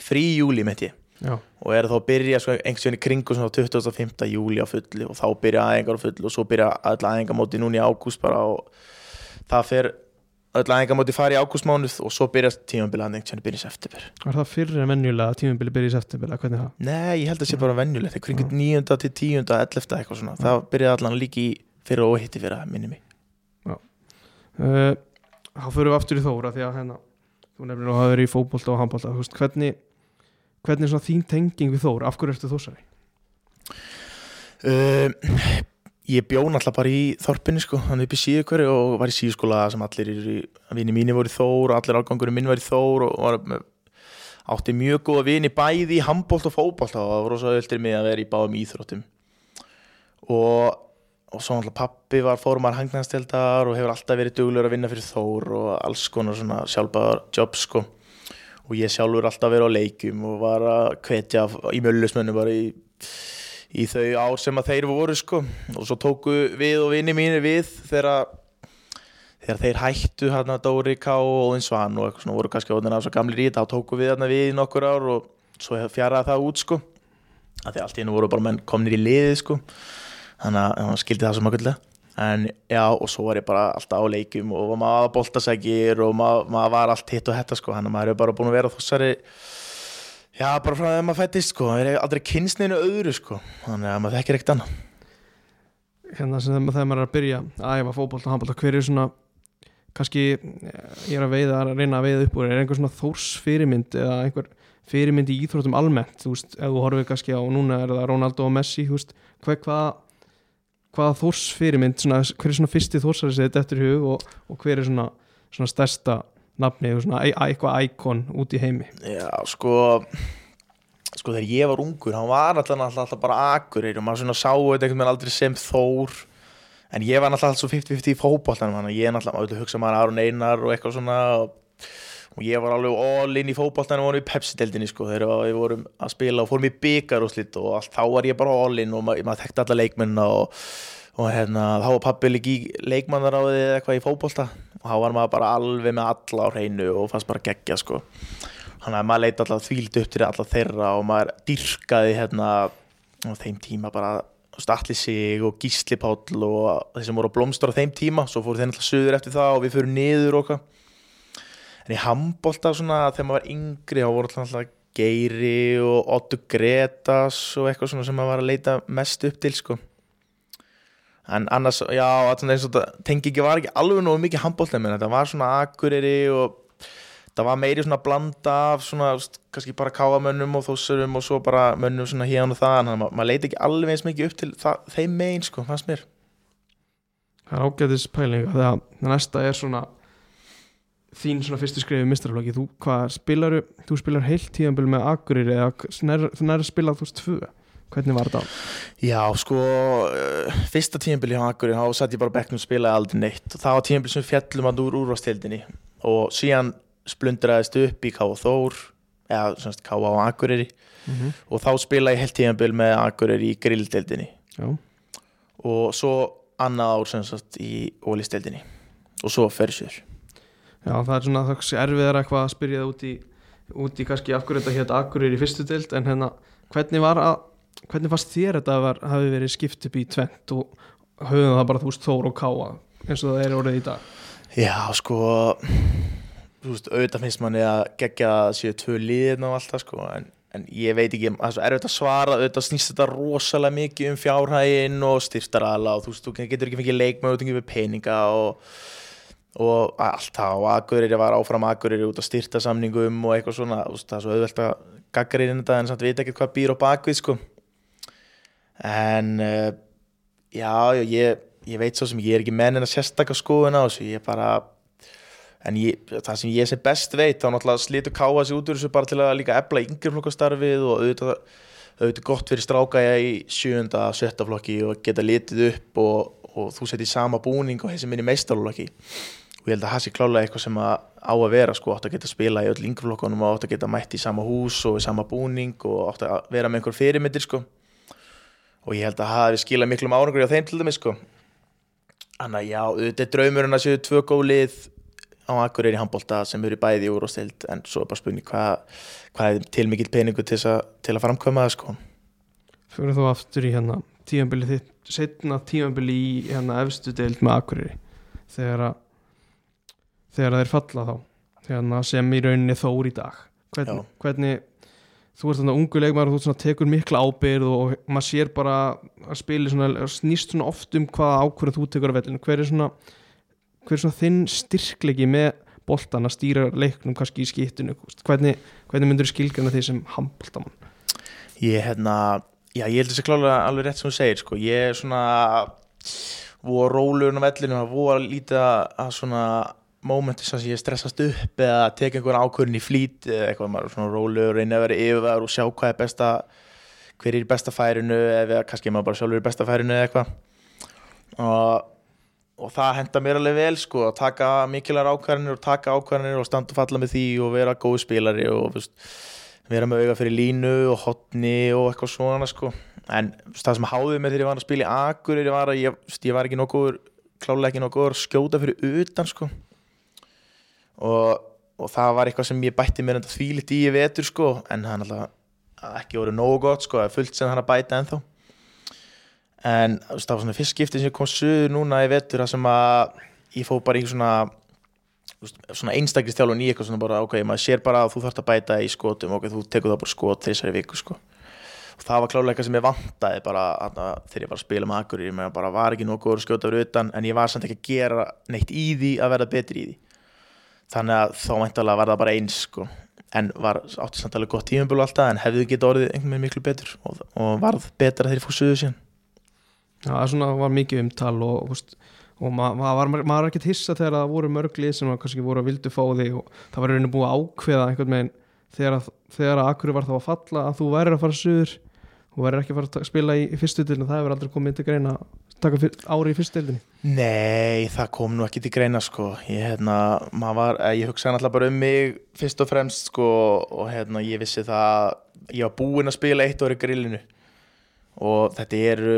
frí júli meinti ég já og eru þá að byrja sko einhvers veginn í kringu svona 25. júli á fulli og þá byrja aðengar á fulli og svo byrja öll aðengamóti núna í ágúst bara og það fer öll aðengamóti fari í ágústmánuð og svo byrja tímabilið einhvers veginn byrja í september var það fyrir en venjulega að tímabili byrja í september eða hvernig það, nei, ég held að það sé bara venjulegt það er kringu 9. til 10. 11. eitthvað svona það byrja allan líki fyrir og hitti fyrir það minni mig uh, þá fyrir við aftur í þóra því að hérna, þú nefnir að hafa verið í fótbolta og veist, hvernig hvernig er svona þín tenging við þóra, af hverju ertu þósari? uh, ég bjó náttúrulega bara í þorpinu sko, hann upp í síðu hverju og var í síðuskóla sem allir í, vini mínir voru Þór og allir árgangurinn minn var í Þór og var með, átti mjög góða vini bæði í handbólt og fótbolt og það var rosa ölltir mig að vera í báðum íþróttum. Og, og svo náttúrulega pappi var fórumar hangnæðanstildar og hefur alltaf verið duglur að vinna fyrir Þór og alls konar svona sjálfbæðar jobb sko og ég sjálfur alltaf verið á leikjum og var að hvetja í möllusmönnu bara í í þau ár sem að þeir voru sko. Og svo tóku við og vinni mínir við þegar þegar þeir hættu hérna Dóri K og Óðinn Svan og eitthvað svona voru kannski óðinn af svo gamlir í þetta þá tóku við hérna við í nokkur ár og svo fjaraði það út sko. Að því allt í hennu voru bara menn komnir í liðið sko. Þannig að hann skildi það svo makkullega en já og svo var ég bara alltaf á leikjum og maður var boltasækir og maður, maður var allt hitt og hetta sko. Þannig að maður er bara búin að vera þossari Já, bara frá þegar maður fættist sko, það er aldrei kynnsneinu öðru sko, þannig að maður þekkir ekkert annað. hérna sem þegar maður er að byrja að æfa fótbolta og handbolta, hver er svona kannski, eh, ég er að veiða að reyna að veiða upp úr, er einhver svona þórs fyrirmynd eða einhver fyrirmynd í íþróttum almennt, þú veist, ef þú horfið kannski á núna er það Ronaldo og Messi, þú veist hver, hvað, hvaða þórs fyrirmynd svona, hver er svona fyrsti þórsari sem þetta eftir hug og, og hver er svona, svona stærsta nafni, svona ei- eitthvað íkon út í heimi? Já, sko, sko þegar ég var ungur, hann var alltaf, alltaf, alltaf bara akureyri og maður svona sá þetta einhvern veginn aldrei sem þór, en ég var alltaf svo 50-50 í fótboltanum, þannig að ég er alltaf, maður hugsa maður Aron Einar og eitthvað svona og, og ég var alveg all in í fótboltanum og vorum í Pepsi-deldinni sko, þegar við vorum að spila og fórum í byggar og slitt og allt, þá var ég bara all in og maður, maður þekkti alla leikmennina og og hérna, þá var pappi líka í leikmannaráði eða eitthvað í fótbolta. Og þá var maður bara alveg með alla á hreinu og fannst bara geggja sko. Þannig að maður leiti alltaf þvíld upp til alla þeirra og maður dyrkaði hérna á þeim tíma bara Statli sig og Gísli Páll og þeir sem voru að blómstra á þeim tíma. Svo fóru þeir alltaf söður eftir það og við fyrir niður og eitthvað en í handbolta svona þegar maður var yngri þá voru alltaf Geiri og Otto Gretas og eitthvað svona sem maður var að leita mest upp til sko. En annars, já, þetta tengi ekki var ekki alveg nógu mikið handbólta menn þetta var svona akureyri og það var meiri svona blanda af svona, kannski bara káamönnum og þósurum og svo bara mönnum svona hérna og það þannig að ma maður leiti ekki alveg eins mikið upp til það, þeim megin, sko, fannst mér. Það er ágætis pæling að það næsta er svona þín svona fyrstu skrifið mistraflokki þú spilaru, þú spilar heilt tíðanbíl með Akureyri eða þú nær að spila þú veist tvö, hvernig var þetta? Já, sko, uh, fyrsta tímabili hjá Akureyri, þá satt ég bara á bekknum og spilaði aldrei neitt og það var tímabili sem fjallum að úr úrvastildinni og síðan splundraðist upp í K.O. Þór eða semst K.O. Akureyri Mm -hmm. og þá spilaði ég heilt tímabil með Akureyri í grilldeildinni Já, og svo annað ár sem sagt í ólisteldinni og svo ferðsjör Já, það er svona er erfiðar eitthvað að spyrja það út í út í kannski af hverju þetta hétt Akureyri í fyrstu dild en hérna, hvernig var að hvernig fannst þér þetta að hafi verið skipt upp í tvent og höfum það bara þú veist Þór og Káa eins og það er orðið í dag? Já, sko þú veist, auðvitað finnst manni að gegja séu tvö liðin og allt það sko en, en ég veit ekki, það er svo erfitt að svara auðvitað snýst þetta rosalega mikið um fjárhægin og styrtarala og þú veist, þú getur ekki fengið leikmöð út við peninga og, og allt það og Akureyri var áfram Akureyri út að styrta samningum og eitthvað svona, það er svo auðvelt að gaggarinn þetta en samt veit ekki hvað býr á bakvið sko. En uh, já, ég, ég veit svo sem ég er ekki mennin að sérstakka skoðun á þessu, ég bara en ég, það sem ég sem best veit þá náttúrulega slitur káa sig út úr þessu bara til að líka ebla yngreflokkastarfið og auðvitað, auðvitað gott fyrir strákæja í sjönda, sjötta flokki og geta litið upp og, og þú setið sama búning og þessi minni meistarlokki og ég held að það sé klálega eitthvað sem að á að vera sko, átt að geta spila í öll yngreflokkanum og átt að geta mætt í sama hús og í sama búning og átt að vera með einhver fyrirmyndir sko. Og ég held að það hefði skilað miklum árangur á þeim til dæmis sko. Þannig að já, þetta er draumurinn að séu tvö góð lið á Akureyri handbólta sem eru bæði í úrvástild en svo er bara spurning hvað hva er til mikill peningu til, a, til að framkvæma það sko. Fyrir þú aftur í hérna tímanbili þitt, setna tímanbili í hérna efstu deild með Akureyri þegar að þegar það er falla þá þegar sem í rauninni þór í dag hvernig, hvernig þú ert þannig ungu leikmar og þú tekur mikla ábyrð og maður sér bara að spila svona, snýst svona oft um hvaða ákvörðu þú tekur að vellinu hver er svona, hver er svona þinn styrklegi með boltan að stýra leiknum kannski í skiptinu hvernig, hvernig myndur skilgjana því sem handboltamann? Ég hérna já ég held þessi klálega alveg rétt sem þú segir sko. ég er svona voru rólurinn á vellinu og voru lítið að svona mómenti sem ég stressast upp eða teka einhvern ákvörðin í flít eitthvað maður svona rólur, reyna að vera yfirvæður og sjá hvað er besta hver er besta færinu eða kannski maður bara sjálfur í besta færinu eða eitthvað. Og, og það henda mér alveg vel sko að taka mikilvægur ákvörðinir og taka ákvörðinir og standa og falla með því og vera góð spilari og veist, vera með auga fyrir línu og hotni og eitthvað svona sko. En það sem háði mig þegar ég var að spila í Akur var að ég, ég var ekki nokkuð klálega ekki nokkuð skjóta fyrir utan sko og, og það var eitthvað sem ég bætti mér enda þvílitt í í vetur sko. En er náttúrulega ekki voru nógu gott sko, fullt sem hann að bæta ennþá. En það var svona fyrst skipti sem ég kom sögur núna í vetur það sem að ég fó bara í svona svona einstaklega stjálun í eitthvað svona bara ok, maður sér bara að þú þarfst að bæta í skotum ok, þú tekur það bara skot þessari viku sko. Og það var klálega eitthvað sem ég vantaði bara að, þegar ég var að spila með akkur ég bara var ekki nokkuð að skjóta verið utan en ég var samt ekki að gera neitt í því að verða betri í því þannig að þá mæntalega var það bara eins sko. en var átti samt alveg gott tíumbölu alltaf en hefði getið orðið einhvern veginn miklu betur og, og varð betra þegar ég fór suðu síðan Já, það svona var mikið umtal og, og, og maður var, var ekki hissa þegar það voru mörglið sem kannski voru að vildu fá þig og það var rauninni búið að ákveða einhvern veginn þegar þegar að akkur var þá að falla að þú væri að fara suður og verður ekki að fara að spila í, í fyrstutildinu það hefur aldrei komið til greina taka ári í fyrstutildinu Nei, það kom nú ekki til greina sko. Ég, hérna, var, eh, ég hugsaði náttúrulega bara um mig fyrst og fremst sko og hérna, ég vissi það ég var búinn að spila eitt orði grillinu. Og þetta eru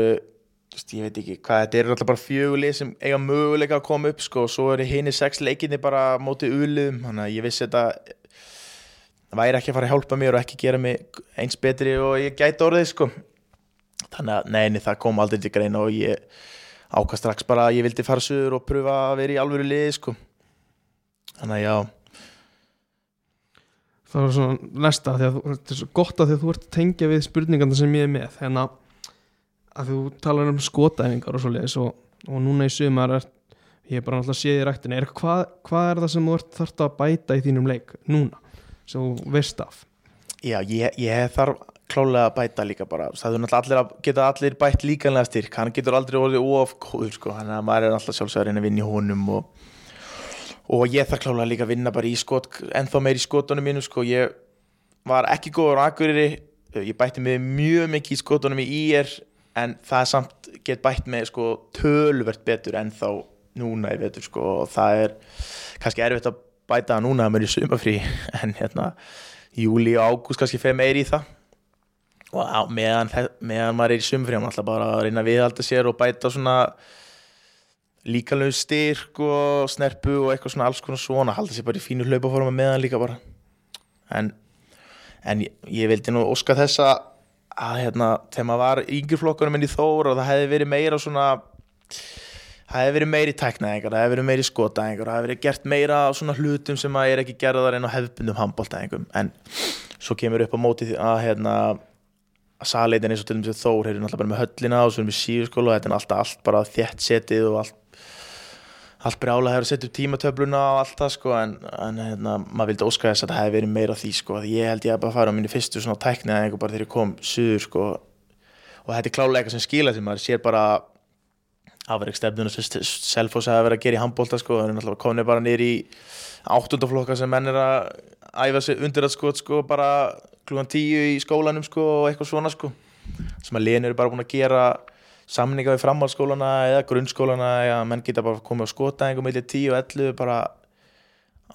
ég veit ekki hvað, þetta eru alltaf bara fjögulið sem eiga möguleika að koma upp sko og svo eru hinn í sex leikinni bara mótið uliðum, þannig að ég vissi þetta væri ekki að fara að hjálpa mér og ekki gera mig eins betri og ég gæti orðið sko þannig að neini það kom aldrei til greina og ég ákast strax bara að ég vildi fara sögur og pröfa að vera í alvöru liði sko. Þannig að já. Það var svona næsta því að þetta er svo gott að því að þú ert að tengja við spurninganda sem ég er með. Hérna að þú talar um skotæfingar og svo leiðis og, og núna í sumar er ég er bara náttúrulega séð í rættinni er, hvað, hvað er það sem þú ert þarft að bæta í þínum leik núna? sem þú veist af? Já, ég, ég þarf klálega að bæta líka bara. Það allir að geta allir bætt líkanlega styrk. Hann getur aldrei orðið óafkóður sko. hann er alltaf sjálfsögur að vinna í honum og, og ég þarf klálega líka að vinna bara í skot ennþá meir í skotunum mínu sko. ég var ekki góður á Akureyri. Ég bætti mig mjög mikið í skotunum í IR en það samt get bætt með sko, tölvert betur ennþá núna í vetur sko, og það er kannski erfitt að bæta núna að mér er sumafrí en hérna júli og ágúst kannski feð meir í það og á, meðan, meðan maður er í sumfríum alltaf bara að reyna að viðhalda sér og bæta svona líkalegu styrk og snerpu og eitthvað svona alls konar svona halda sér bara í fínu hlaupaforma meðan líka bara. En, en ég, ég vildi nú óska þess að hérna, þegar maður var flokkunum minn í Þór og það hefði verið meira svona það hefði verið meiri tæknaðingar, það hefði verið meiri skotaðingar það hefði verið gert meira svona hlutum sem að er ekki gerðar en á hefðbundum handbóltaðingum en svo kemur upp á móti að hérna að saleitin eins og til dæmis Þór hefur náttúrulega bara með höllina og svo erum við síðurskóla og þetta er alltaf allt bara þétt setið og allt allt brjála hefur að setja upp tímatöfluna og allt það sko en, en hérna, maður vildi óska þess að það hefði verið meira því sko því ég held ég að bara fara á minni fyrstu svona tækni að einhver bara þegar ég kom suður sko og þetta er klálega eitthvað sem skila sem maður sér bara afverkstefnuna sem Selfoss hefði verið að gera í handbólta sko það er náttúrulega komnið bara í áttundaflokka sem menn er að æfa sig undir að sko, sko bara klúan tíu í skólanum sko og eitthvað svona sko. Sem að liðin eru bara búin að gera samninga við framhaldsskólana eða grunnskólana eða menn geta bara komið á skotæðingum millir 10 og 11 bara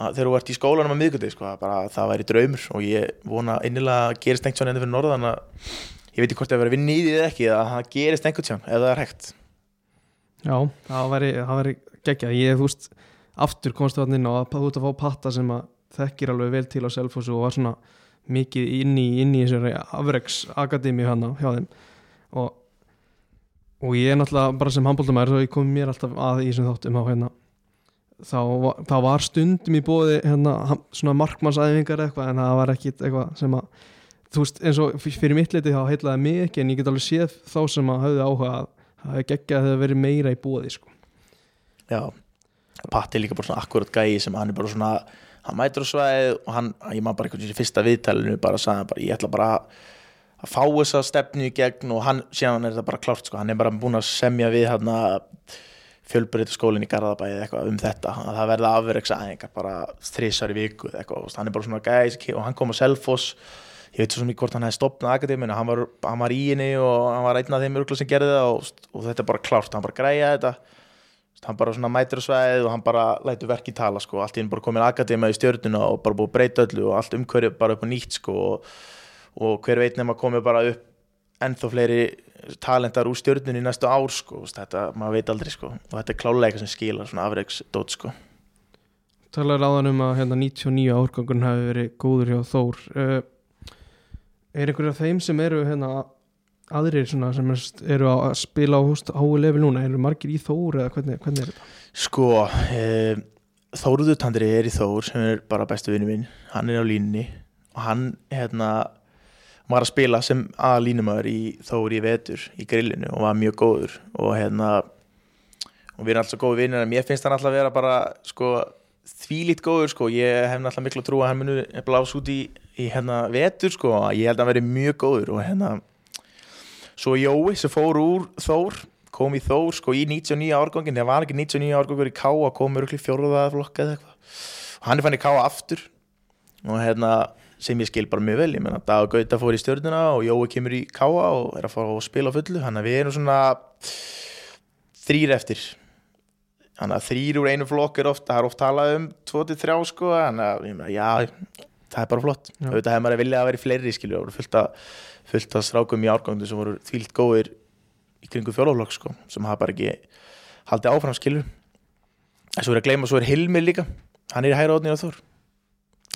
að þegar þú ert í skólanum að miðgundi sko, bara það væri draumur. Og ég vona innilega að gerist einhvern tján endur fyrir norðan að ég veit ekki hvort það verið vinn í því eða ekki að það gerist einhvern tján ef það er hægt. Já, það væri, væri geggjað. Ég, þú veist, aftur komst það inn á að þú ert að fá patta sem að þekkir alveg vel til á Selfossu og var svona mikið inn í, inn í þessari afreks akademi hana hjá þeim. Og, og ég er náttúrulega bara sem handbóltamæður þá ég kom mér alltaf að í þessum þáttum á hérna. Þá, þá var stundum í bóði hérna, svona markmannsæfingar eitthvað en það var ekkit eitthvað sem að þú veist eins og fyrir mitt leiti þá heitlaði mig ekki en ég get alveg séð þá sem að hafði áhuga að það hefði geggjað að það verið meira í bóði sko. Já, Patti líka bara svona akkurat gæi sem hann er bara svona hann mætur á svæðið og hann, ég maður bara einhvern veginn í fyrsta viðtælinu bara að sagði bara, ég ætla bara að fá þessa stefnu í gegn. Og hann, síðan er þetta bara klárt sko, hann er bara búin að semja við hann fjölbreyta skólinn í Garðabæði eitthvað um þetta, að það verða afvereks aðeingar bara þrísar í viku eitthvað, og hann er bara svona gæi og hann kom á Selfoss. Ég veit svo ekki hvort hann hefði stopnað akademinu, hann var, hann var í henni og hann var einn af þeim örgla sem gerði það og, og þetta er bara klárt, hann bara græja þetta hann bara svona mætir á sveið og hann bara lætur verki tala sko, allt í henni bara komin akademia í stjörnuna og bara búið að breyta öllu og allt umhverju bara upp á nýtt sko og, og hver veit nema komið bara upp ennþá fleiri talentar úr stjörnunni í næstu ár sko, þetta, maður veit aldrei sko. Og þetta er klálega eitthvað sem skilar svona afreiks dót sko. Talar áðan um að hérna, 99 árgangurinn hafi verið góður hjá Þór. Uh, er einhverja þeim sem eru hérna, aðrir sem er, eru að spila á level núna, eru margir í Þór eða hvernig, hvernig er þetta? Sko, e, Þóruður Tandri er í Þór sem er bara bestu vinnu minn hann er á línunni og hann hérna var að spila sem að línumæður í Þór í vetur í grillinu og var mjög góður og hérna og við erum alltaf góði vinnir en mér finnst hann alltaf að vera bara sko þvílít góður sko ég hef alltaf miklu að trúa að hann munu blás út í, í hérna vetur sko ég held að hann veri mjög góður og hérna svo Jói sem fór úr Þór kom í Þór sko í 99 árgangin það var ekki 99 árgangur í Káa kom örugli fjóruða flokka eða eitthvað. Og hann er fann í Káa aftur. Og hérna sem ég skil bara mjög vel ég menna Dag Gauta fór í stjörnuna og Jói kemur í Káa og er að fara að spila fullu. Hann að við erum svona þrýr eftir. Hann að þrýr úr einu flokk er ofta það er oft talað um 2-3 sko hann að já það er bara flott. Auðvitað hefur maður viljað að vera í fleiri skilju og fullt að fullt að strákum í árgangu sem voru þvílt góðir í kringu fjólaflokk sko, sem hafa bara ekki haldið áfram skilur en svo er að gleyma, svo er Hilmir líka. Hann er í hæra átnið á Þór.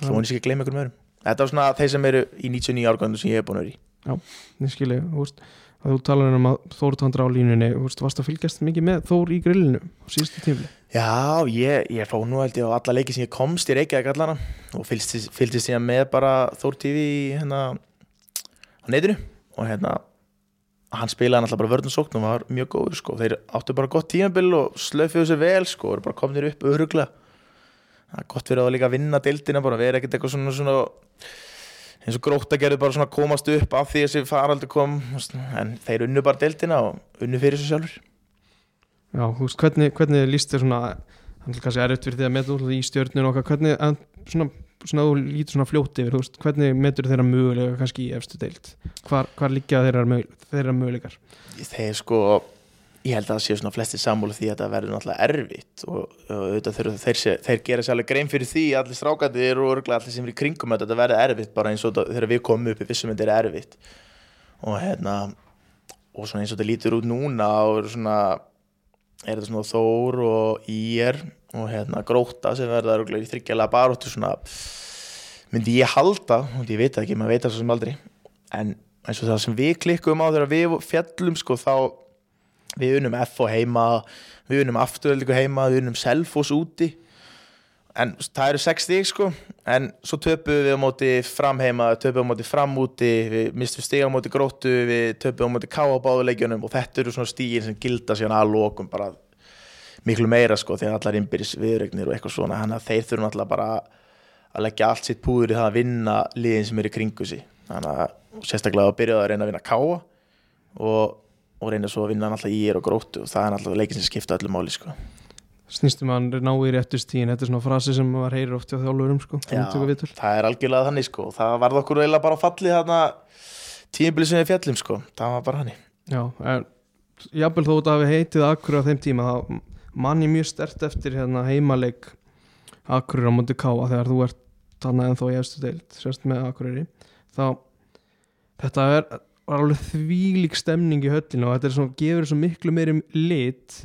Svo hann er ekki að gleyma einhverjum öðrum. Þetta er svona þeir sem eru í 99 árgangu sem ég hef búin að vera í. Ég skilji, þú veist. Að þú talar um að Þór tandra á línunni þú veist, varst að fylgjast mikið með Þór í grillinu á síðustu tímli Já, ég, ég fó nú held ég á alla leiki sem ég komst í Reykjavík allana og fylgst síðan með bara Þór TV í, hérna á netinu og hérna hann spilaði náttúrulega bara vörðnarsókn og var mjög góður sko, þeir áttu bara gott tímabil og slöfuðu sér vel sko, og bara komnir upp öruglega það er gott fyrir að líka vinna deildina bara vera ekkert eitthvað svona, svona eins og gróta gerðu bara svona komast upp af því að þessi faraldur kom en þeir unnu bara deildina og unnu fyrir sér sjálfur Já, þú veist, hvernig, hvernig líst þér svona hann er kannski erfitt fyrir því að út í stjörnun okkar, hvernig, en, svona, svona þú lítur svona fljótt yfir, þú veist, hvernig metur þeirra mögulega kannski í efstu deild? Hvar, hvar liggja þeirra, mög, þeirra möguleikar? Þeir sko ég held að það séu svona flesti sammúli því að það verður náttúrulega erfitt og, og auðvitað þeir, þeir, sé- þeir gera sér alveg grein fyrir því allir strákandir og örgulega allir sem er í kringum þetta verður erfitt bara eins og þegar við komum upp í vissum þetta er erfitt. Og hérna og svona eins og þetta lítur út núna og svona er þetta svona Þór og Ír og hérna Gróta sem verða í þryggjalega baróttu svona myndi ég halda, og ég veit ekki, maður veit það svo sem aldrei en eins og það sem við klikkum á þegar við fjallum sko þá við unum FO heima við unum afturöldingu heima, við unum Selfoss úti en það eru 6 stík sko en svo töpum við á móti fram heima töpum við á móti fram úti við mistum stík á móti gróttu við töpum við á móti ká á báðuleikjunum og þetta eru svona stígin sem gilda síðan að lokum bara miklu meira sko því að allar innbyrðis viðregnir og eitthvað svona þannig að þeir þurfum alltaf bara að leggja allt sitt púður í það að vinna liðin sem eru í kringu sig þannig að sérstaklega að byrja að reyna að vinna káa og, og reyna svo að vinna alltaf í er og gróttu og það er alltaf leikin sem skipta öllu máli sko. snýstum að hann ná í réttustíðin þetta er svona frasi sem var heyrir oft á þjálfurum sko, Já, það er algjörlega þannig sko. það varð okkur eiginlega bara fallið þarna tímabili sem við fjallum sko. það var bara hannig Já, en jafnvel þó að við heitið akkur á þeim tíma þá mann ég mjög stert eftir hérna heimaleik akkurir á móti káa þegar þú ert þannig en þó ég efstu deild sérst með akkuriri þá þetta er, var alveg þvílík stemning í höllinu og þetta er svona, gefur svo miklu meiri lit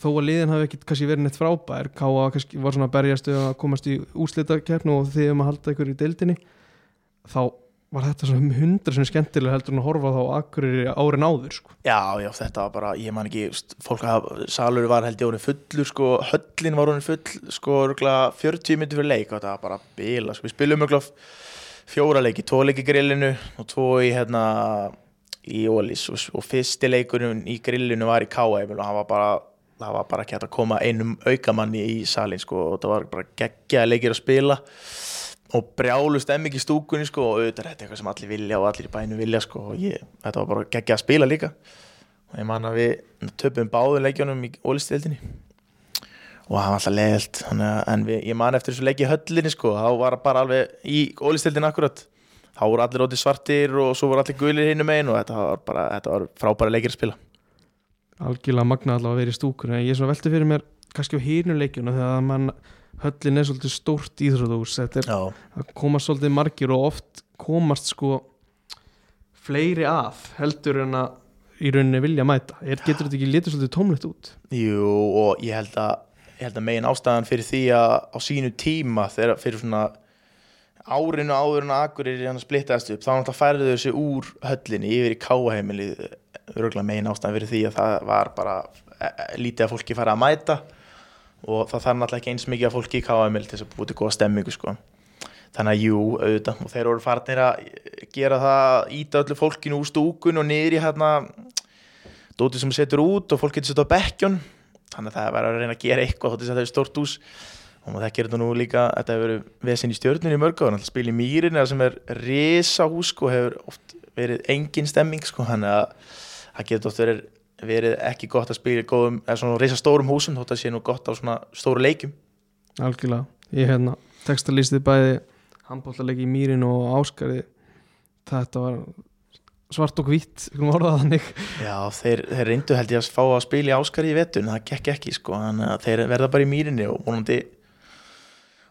þó að liðin hafi ekki kannski verið neitt frábær. Káa kannski var svona að berjast um að komast í úrslitakeppnu og þið um að halda ykkur í deildinni. Þá var þetta svona hundra sem skemmtilega heldur en að horfa þá akkurir árin áður sko. Já, já, þetta var bara, ég man ekki fólk að salur var held ég orðin fullur sko, höllin var orðin full sko, örugglega 40 minnir fyrir leik og þetta var bara bila, sko, við spilum örugglega fjóra leiki, tvo leiki grillinu og tvo í hérna í Ólís og, og fyrsti leikurinn í grillinu var í KM og hann var bara það var bara ekki hægt að koma einum aukamanni í salin sko og það var bara geggjaði leikir að spila og brjálu stemming í stúkunni sko og auðvitað er þetta eitthvað sem allir vilja og allir í bænum vilja sko og ég, þetta var bara geggja að spila líka. Og ég man að við töpum báðu leikjónum í ólistildinni og það var alltaf leiðilt en við, ég man eftir þessu leiki höllinni sko þá var bara alveg í ólistildin akkurat. Þá voru allir óti svartir og svo voru allir gulir hinnum einn og þetta var bara þetta var frábæra leikir að spila. Algjörlega magna allavega að vera í stúkunni. Ég er svona velti fyrir mér kannski á hínu leikjuna þegar mann höllin er svolítið stórt íþróðús þetta er að komast svolítið margir og oft komast sko fleiri að heldur en að í rauninni vilja mæta. Er, getur þetta ekki litið svolítið tómlegt út? Jú og ég held að ég held að megin ástæðan fyrir því að á sínu tíma þegar fyrir svona árinu áður en að Akureyri hann splittaðist upp þá náttúrulega færðu þessu úr höllinni yfir í örgulega megin ástæðan fyrir því að það var bara e, e, lítið að fólki fara að mæta og það þarf náttúrulega ekki eins mikið að fólki í káheimili til þess að búið til góða stemmingu sko. þannig að jú, auðvitað og þeir voru farnir að gera það íta öllu fólkinu úr stúkun og niður í hérna dótið sem setur út og fólk getur setja á bekkjun þannig að það var að reyna að gera eitthvað þóttist að það er stórt hús og maður þekkir þetta nú líka þetta hefur verið vesinn í stjörnunni í mörg áður spil í mýrin sem er risa hús og hefur oft verið engin stemming sko, þannig að það getur oft verið, verið ekki gott að spila í góðum eða svona risa stórum húsum þótt að sé nú gott á svona stóru leikjum. Algjörlega, ég hérna textalýstið bæði handbóllalegi í Mýrin og Áskarði þetta var svart og hvitt skulum orða það þannig. Já, þeir, þeir reyndu held ég að fá að spila í Áskari í vetun, það gekk ekki sko, þannig að þeir verða bara í mýrinni og vonandi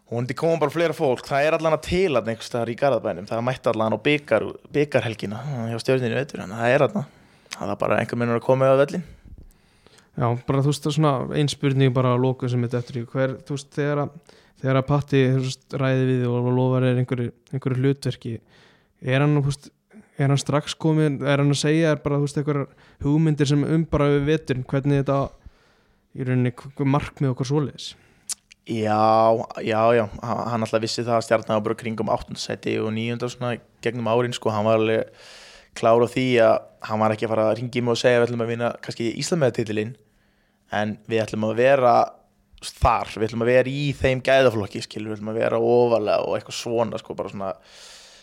vonandi koma bara fleira fólk, það er allan að til að einhvers staðar í Garðabænum, það mætti allan á byggar, byggarhelgina hjá þannig að það er allan það er bara einhver minnur að koma á vellin Já, bara þú veist svona ein spurning bara að lóku sem þetta eftir í hver, þú veist, þegar að þegar að Patti ræði við og lofar er einhverju, einhverju hlutverki er hann, þú veist, er hann strax komin, er hann að segja er bara, þú veist, einhverjar hugmyndir sem um bara við vetur, hvernig þetta í rauninni, markmið okkar svoleiðis Já, já, já, hann alltaf vissi það að stjarnan var bara kringum 8. seti og 9. svona gegnum árin sko, hann var alveg klár á því að hann var ekki að fara að ringi mig og segja við ætlum að vinna kannski Íslamæðatitilinn en við ætlum að vera þar, við ætlum að vera í þeim gæðaflokki, skilur, við ætlum að vera ofalega og eitthvað svona, sko, bara svona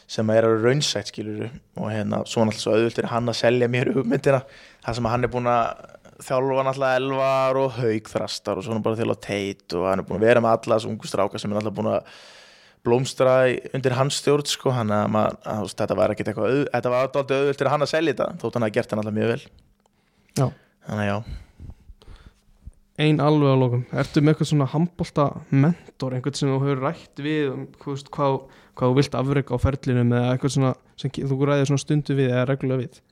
sem að er að raunsætt, skilur og hérna, svona alltaf svo auðvöld er hann að selja mér hugmyndina, það sem hann er búin að þjálfa náttúrulega elvar og haugþrastar og svona bara þjálfa teit og hann er búin að vera með alla þessu ungu stráka sem er náttúrulega búin að blómstra í- undir hans stjórn sko, hann að, maður, að þetta var ekkert eitthvað þetta var alltaf auðvöld fyrir hann að selja þetta þótt hann hafi gert það náttúrulega mjög vel. Já. þannig að já, ein alveg á lokum. Ertu með eitthvað svona handbolta mentor einhvern sem þú hefur rætt við um, þú veist, hvað, hvað þú vilt afrega á ferlinum eða eitthvað svona sem þú ræðir svona stundu við eða reglulega við?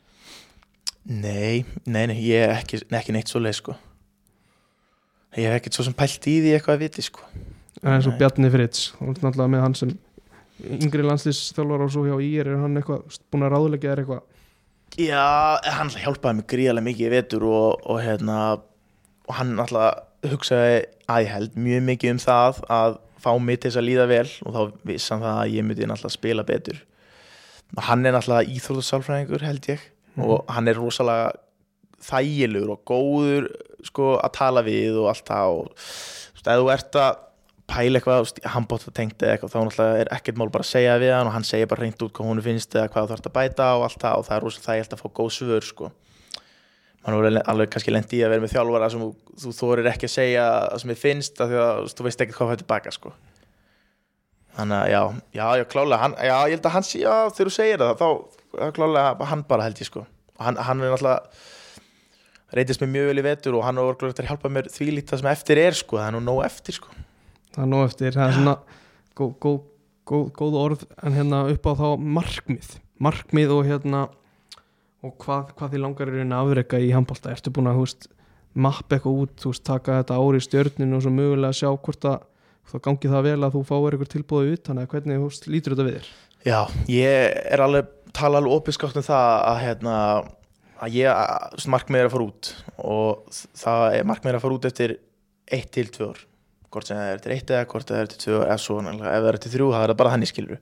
Nei, nei, nei, ég er ekki, ekki neitt svo leið sko. Ég hef ekkert svo sem pælt í því eitthvað að viti sko eins og. Bjarni Fritz, ert náttúrulega með hann sem yngri landslýsþjálfar og svo hjá IR er hann eitthvað búin að ráðleggja þér eitthvað? Já, hann hjálpaði mig gríðarlega mikið í vetur og, og hérna og hann alltaf hugsaði að ég held mjög mikið um það að fá mig til þess að líða vel og þá vissi hann það að ég myndi alltaf spila betur. Og hann er alltaf íþróðsálfræðingur held ég og hann er rosalega þægilegur og góður sko að tala við og allt það og þú veist, ef þú ert að pæla eitthvað, hann bótt að tengta eitthvað þá náttúrulega er ekkert mál bara að segja við hann og hann segir bara reynd út hvað hún finnst eða hvað þú þarfst að bæta og allt það og það er rosalega þægilt að fá góð svör sko. Mann voru alveg kannski lendi í að vera með þjálfara sem þú, þorir ekki að segja það sem þið finnst að þú veist, ekkert hvað það er tilbaka sko. Þannig að já, já, já, klálega hann, já, ég held að hann sé, já, þegar þú segir það þá, klálega hann bara held ég sko. Og hann, hann er náttúrulega reytist mér mjög vel í vetur og hann er orðlega að hjálpa mér því lítið sem eftir er sko, það er nú nóg eftir sko það er nú eftir, það er svona góð, góð, góð, góð orð en hérna upp á þá markmið. Markmið og hérna og hvað, hvað því langar er að afreka í handbólta, ertu búin að veist mappa eitthvað út, veist, taka þetta ári í stjörninu og svo mögulega sjá hvort að þá gangi það vel að þú fáir eitthvað tilbúið ut þannig að hvernig veist, lítur þetta við þér? Já, ég er alveg tala alveg opinskátt um það að hérna að ég, markmið er að fara út og það er markmið er að fara út eftir 1 til 2 ár hvort sem það er eftir 1 eða hvort það er eftir 2 eða svo, ef það er eftir 3 það er það bara þannig skilur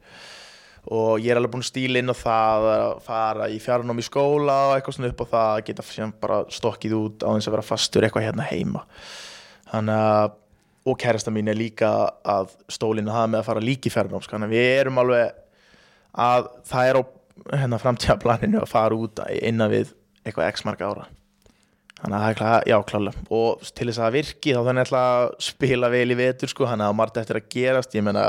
og ég er alveg búin að stíla inn á það að fara í fjarnám í skóla og eitthvað svona upp á það að geta bara stokkið út á þess að vera fastur eitthvað hérna heima. Þannig að og kærasta mín er líka að stólinu hafa með að fara líki fjarnám þannig að við erum alveg að það er á hérna, framtíðaplaninu að fara út innan við eitthvað x marga ára þannig að það er klá, já klálega og til þess að það virki þá þannig að spila vel í vetur sko, þannig að margt eftir að gerast. Ég menna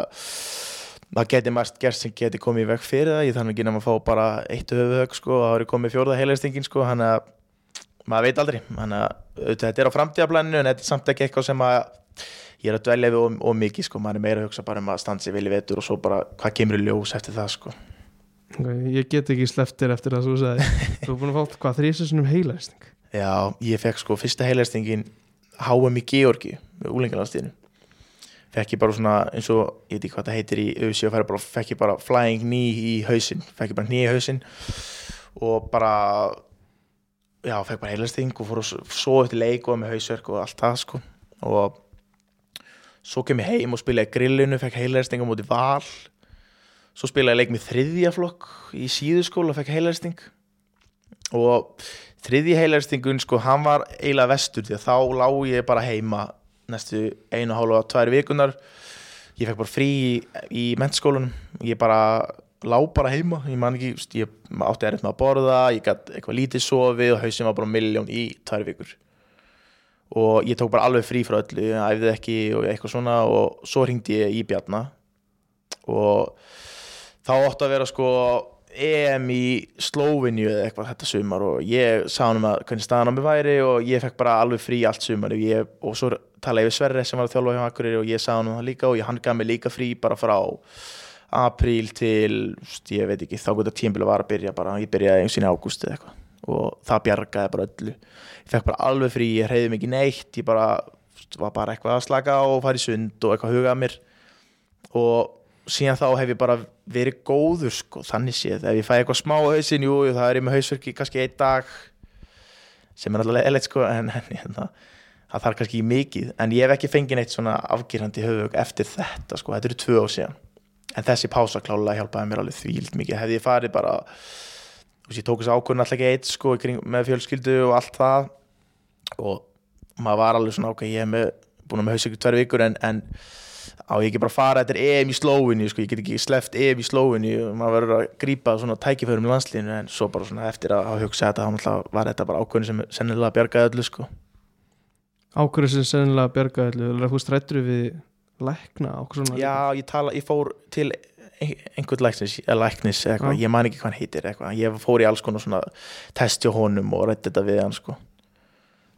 það geti margt gerst sem geti komið í veg fyrir það. Ég þannig ekki nefn að fá bara eitt höfuhög sko, það eru komið fjórða heilæstingin sko, þannig að maður veit aldrei. Þannig að auðvitað, þetta er á framtíðaplaninu en þetta er samt ekki eitthvað sem að ég er að dvelja við of, of mikið sko, maður er meira að hugsa bara um að stansi vel í vetur og svo bara hvað kemur í ljós eftir það sko. Okay, ég get ekki sleftir eftir það svo sagði þú er búin að fá hvað þrísinsunum heilæsting Já, ég fekk sko fyrsta heilæstingin HM í Georgi með úlengalandstíðinu fekk ég bara svona eins og, ég veit ekki hvað það heitir í auðvitað og bara, fekk ég bara flying knee í hausin fekk ég bara knee í hausin og bara já, fekk bara heilæsting og fór að svo eftir leik og með hausverk og allt það sko. Og svo kem ég heim og spilaði grillinu, fekk heilæsting á móti val. Svo spilaði leik með þriðjaflokk í síðuskóla og fekk heilæsting og þriðji heilæstingun sko, hann var eiginlega vestur því að þá lá ég bara heima næstu einu hálfa, tvær vikunar ég fekk bara frí í, í mennskólanum, ég bara lá bara heima, ég man ekki ég átti erfitt með að borða, ég gætt eitthvað lítið sofið og hausin var bara miljón í tvær vikur. Og ég tók bara alveg frí frá öllu, ég æfði ekki og eitthvað svona og svo hringdi ég í Bjarna. Og þá átti að vera sko EM í Slóvinju eða eitthvað þetta sumar og ég sá hann um að hvernig staðan á mig væri og ég fekk bara alveg frí allt sumar ég, og svo talaði við Sverre sem var að þjálfa hjá Akureyri og ég sá hann um það líka og ég hann gaf mig líka frí bara frá apríl til, ég veit ekki, þá gott að tímbil var að byrja bara, ég byrjaði eins og í ágúst eða eitthvað. Og það bjargaði bara öllu. Ég fekk bara alveg frí, ég reyði mikið neitt ég bara, var bara eitthvað að slaka og fara í sund og eitthvað hugað mér. Og síðan þá hef ég bara verið góður sko, þannig séð, ef ég fæ eitthvað smá á hausin, jú, það er ég með hausverki kannski einn dag sem er alltaf leiðilegt sko, en, en hérna, það þarf kannski mikið, en ég hef ekki fengið neitt svona afgýrandi höfug eftir þetta sko, þetta eru tvö ár síðan. En þessi pása klálega hjálpaði mér alveg þvíld mikið, hefði ég farið bara veist, ég tók þessu ákvörðun alltaf ekki eitt sko, með fjölskyldu og allt það. Og maður var alveg svona ok, ég hef búin með hausverki tvær vikur en, en á ég ekki bara að fara þetta er EM í slóinu, sko, ég get ekki sleppt EM í slóinu og maður verður að grípa svona tækiförum í landslínu en svo bara svona eftir að hafa hugsað þetta, þá var þetta bara ákvörðin sem sennilega bjargaði öllu sko. ákveður sem sennilega bjarga öllu þú strættur við lækna okkur svona Já, ég tala, ég fór til ein- einhvern læknis, læknis eitthvað, ég man ekki hvað hann heitir eitthvað. ég fór í alls konar svona test hjá honum og rætti þetta við hann sko.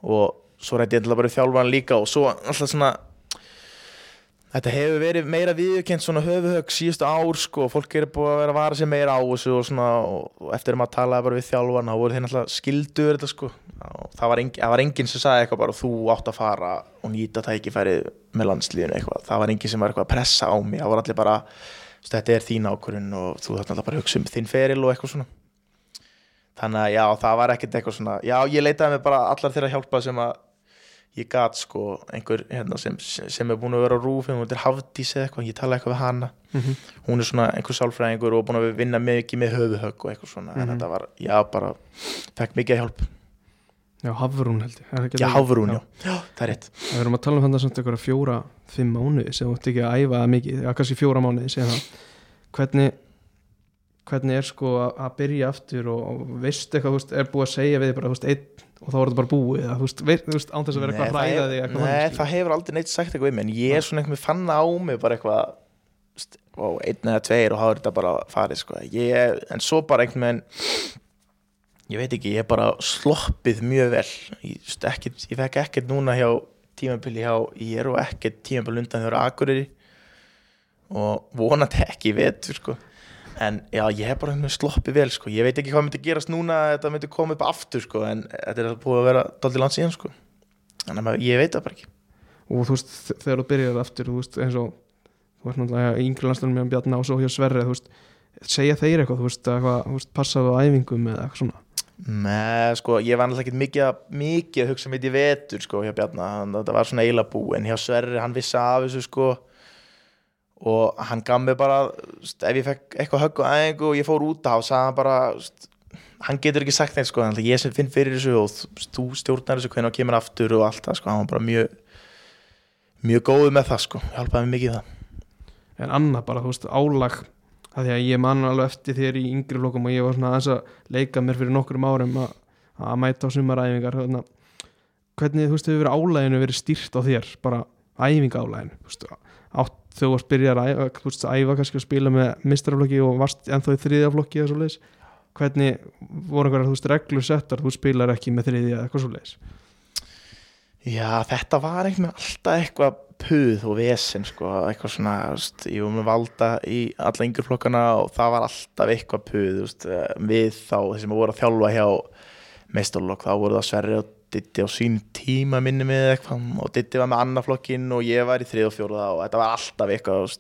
og svo rætti ég alltaf bara við þjálfaran líka og svo alltaf svona þetta hefur verið meira viðurkent svona höfuhögg síðustu ár sko, fólk er búið að vera að vara sig meira á þessu og svona og, eftir að maður talaði bara við þjálfaran þá voru þeir alltaf skildur þetta sko. Og það var, engin, það var enginn sem sagði eitthvað bara þú átt að fara og nýta tækifærið með landsliðinu eitthvað, það var enginn sem var eitthvað að pressa á mig, það var allir bara þetta er þín ákvörun og þú þarf alltaf bara að hugsa um þinn feril og eitthvað svona. Þannig að já, það var ekkert eitthvað svona já, ég leitaði mig bara allar þeirra hjálpa sem að ég gat sko einhver hérna, sem, sem er búin að vera á rúf hún er Hafdís eða eitthvað, ég tala eitthvað við hana Mhm. hún er svona einhver sálfræðingur og búin að vinna mikið með höfuhögg og eitthvað svona en Mhm. þetta var, já, bara fekk mikið hjálp, Já, Hafrún held ég það já, það? Hafrún, já, já, það er rétt Við erum að tala um þannig samt einhverja fjóra, fimm mánuði sem þú ert ekki að æfa það mikið, já kannski fjóra mánuði það. Hvernig, hvernig er sko að, byrja aftur og, og veist eitthvað, er búið að segja við bara, veist, einn og þá er þetta bara búið, þú veist, veit, veist, án þess að vera eitthvað hræða þig Nei, það hefur aldrei neitt sagt eitthvað mig en ég er svona einhvern veginn fann á mig bara eitthvað ó, einn eða tveir og hafa þetta bara farið sko. ég, en svo bara einhvern veginn ég veit ekki, ég er bara sloppið mjög vel ég, st- ekkit, ég fekk ekkert núna hjá tímabili hjá ég er og ekkert tímabili undan þegar akureyri og vonandi ekki vetur sko. En já, ég hef bara sloppið vel sko. ég veit ekki hvað myndi gerast núna að þetta myndi koma upp aftur sko. en þetta er búið að vera daldið langt síðan sko. þannig að maður- ég veit það bara ekki og þú veist, þegar þú byrjar aftur, þú veist, eins og þú veist náttúrulega í yngri landslunum með Bjarna og svo hjá Sverri, þú veist, segja þeir eitthvað, þú veist, veist, passaðu á æfingum eða eitthvað svona. Nei, sko, ég var náttúrulega ekki mikið, mikið að hugsa mitt í vetur, sko, hjá hann, þetta var svona eiginlega bú, en hjá Sverri hann vissi af þessu, sko og hann gaf mig bara st, ef ég fekk eitthvað högg og æfingu og ég fór út á, sagði hann bara st, hann getur ekki sagt neitt, sko, ég sem finn fyrir þessu og þú- þú stjórnar þessu hvernig hann kemur aftur og allt það, sko, hann var bara mjög mjög góður með það, sko hjálpaði mig mikið það. En annað bara, þú veist, álag að því að ég man alveg eftir þér í yngri flokkum og ég var svona aðeins að leika mér fyrir nokkrum árum að, að mæta á sumaræfingar að hvernig, þú veist, hefur álæginu verið stýrt á þér, bara æfingaálæginu, þú veist, átt þú varst byrjar að æfa, þú veist, að æfa kannski að spila með mistraflokki og varst ennþá í þriðja flokki eða svo leiðis, hvernig voru einhverjar, þú veist, reglur settar, þú spilar ekki með þriðja eða eitthvað svo leiðis Já, þetta var einhvern veginn alltaf eitthvað puð og vesen sko, eitthvað svona, veist, ég var með valda í alla yngur flokkana og það var alltaf eitthvað puð, eh, við þá þessum að voru að þjálfa hjá meistarlokk, þá voru það Sverri og Ditti á sín tíma minni með eitthvað og Ditti var með annað flokkin og ég var í þrið og fjóruða og þetta var alltaf eitthvað,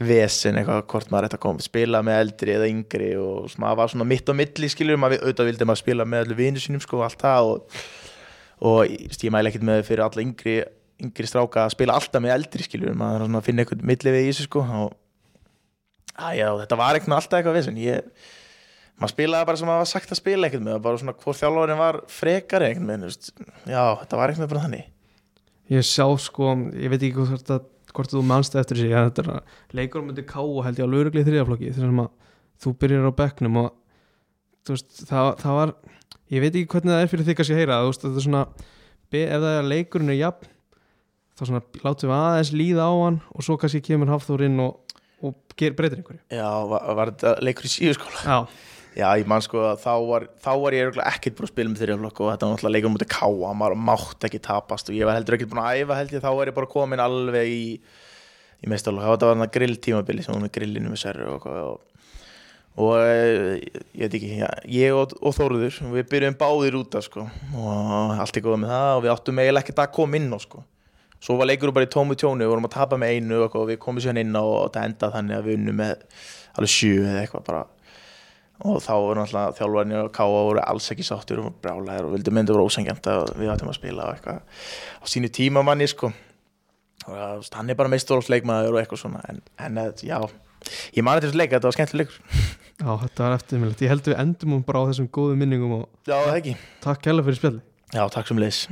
vesen eitthvað hvort maður ætti að koma, spila með eldri eða yngri og maður var svona mitt á milli skilur, maður auðvitað vildi maður spila með allir vinnu sínum sko og allt það og og ég mæli ekkert með fyrir alla yngri, yngri stráka að spila alltaf með eldri skiljur, maður svona finna eitthvað milli við í þessu sko og að, já, þetta var eitthvað alltaf eitthvað vissin ég, maður spilaði bara sem maður var sagt að spila eitthvað með, bara svona hvort þjálfurinn var frekar eitthvað með, já, þetta var eitthvað bara þannig. Ég sjá sko, ég veit ekki hvort, það, hvort þú manst eftir þessi, þetta er að leikur myndi ká og held ég á laurugli þriðaflokki þess að þú byrjar á bekknum og veist, það, það var ég veit ekki hvernig það er fyrir þig kannski að heyra veist, er svona, ef það er að leikurinn er jafn, þá svona látum við aðeins líða á hann og svo kannski kemur Hafþór inn og, og ger, breytir einhverju. Já, var, var þetta leikur í síðu skóla Já, Já, ég man sko að þá var, þá var ég ekkert búin að spila með þriðaflokk og þetta var náttúrulega leikur mútið káa, maður mátt ekki tapast og ég var heldur ekkert búin að æfa held ég, þá var ég bara komin alveg í, í meistarlokk, það var þetta grilltímabili sem var með grillinu með serru og, og, og eh, ég veit ekki, já, ég og, og Þóruður, við byrjum báðir út af sko og allt er góð með það og við áttum eiginlega ekkert að koma inn á sko. Svo var leikur bara í tómu tjónu, við vorum að tapa með einu og við komum sér inn á og það endað þannig að við unnum með alveg sjö eða eitthvað bara og þá voru náttúrulega þjálfarnir og Káa voru alls ekki sáttur og brálaðir og vildu myndi voru ósengjant að við áttum að spila og eitthvað. Á sínu tíma manni sko og hann er bara meistarlóksleikmaður og eitthvað svona en, en eh, já, ég mani til þessu leik þetta var skemmtileg leikur. Já þetta var eftirminnilegt. Ég held við endum um bara á þessum góðu minningum og Já, það ekki. Takk kærlega fyrir spjalli Já, takk sem leis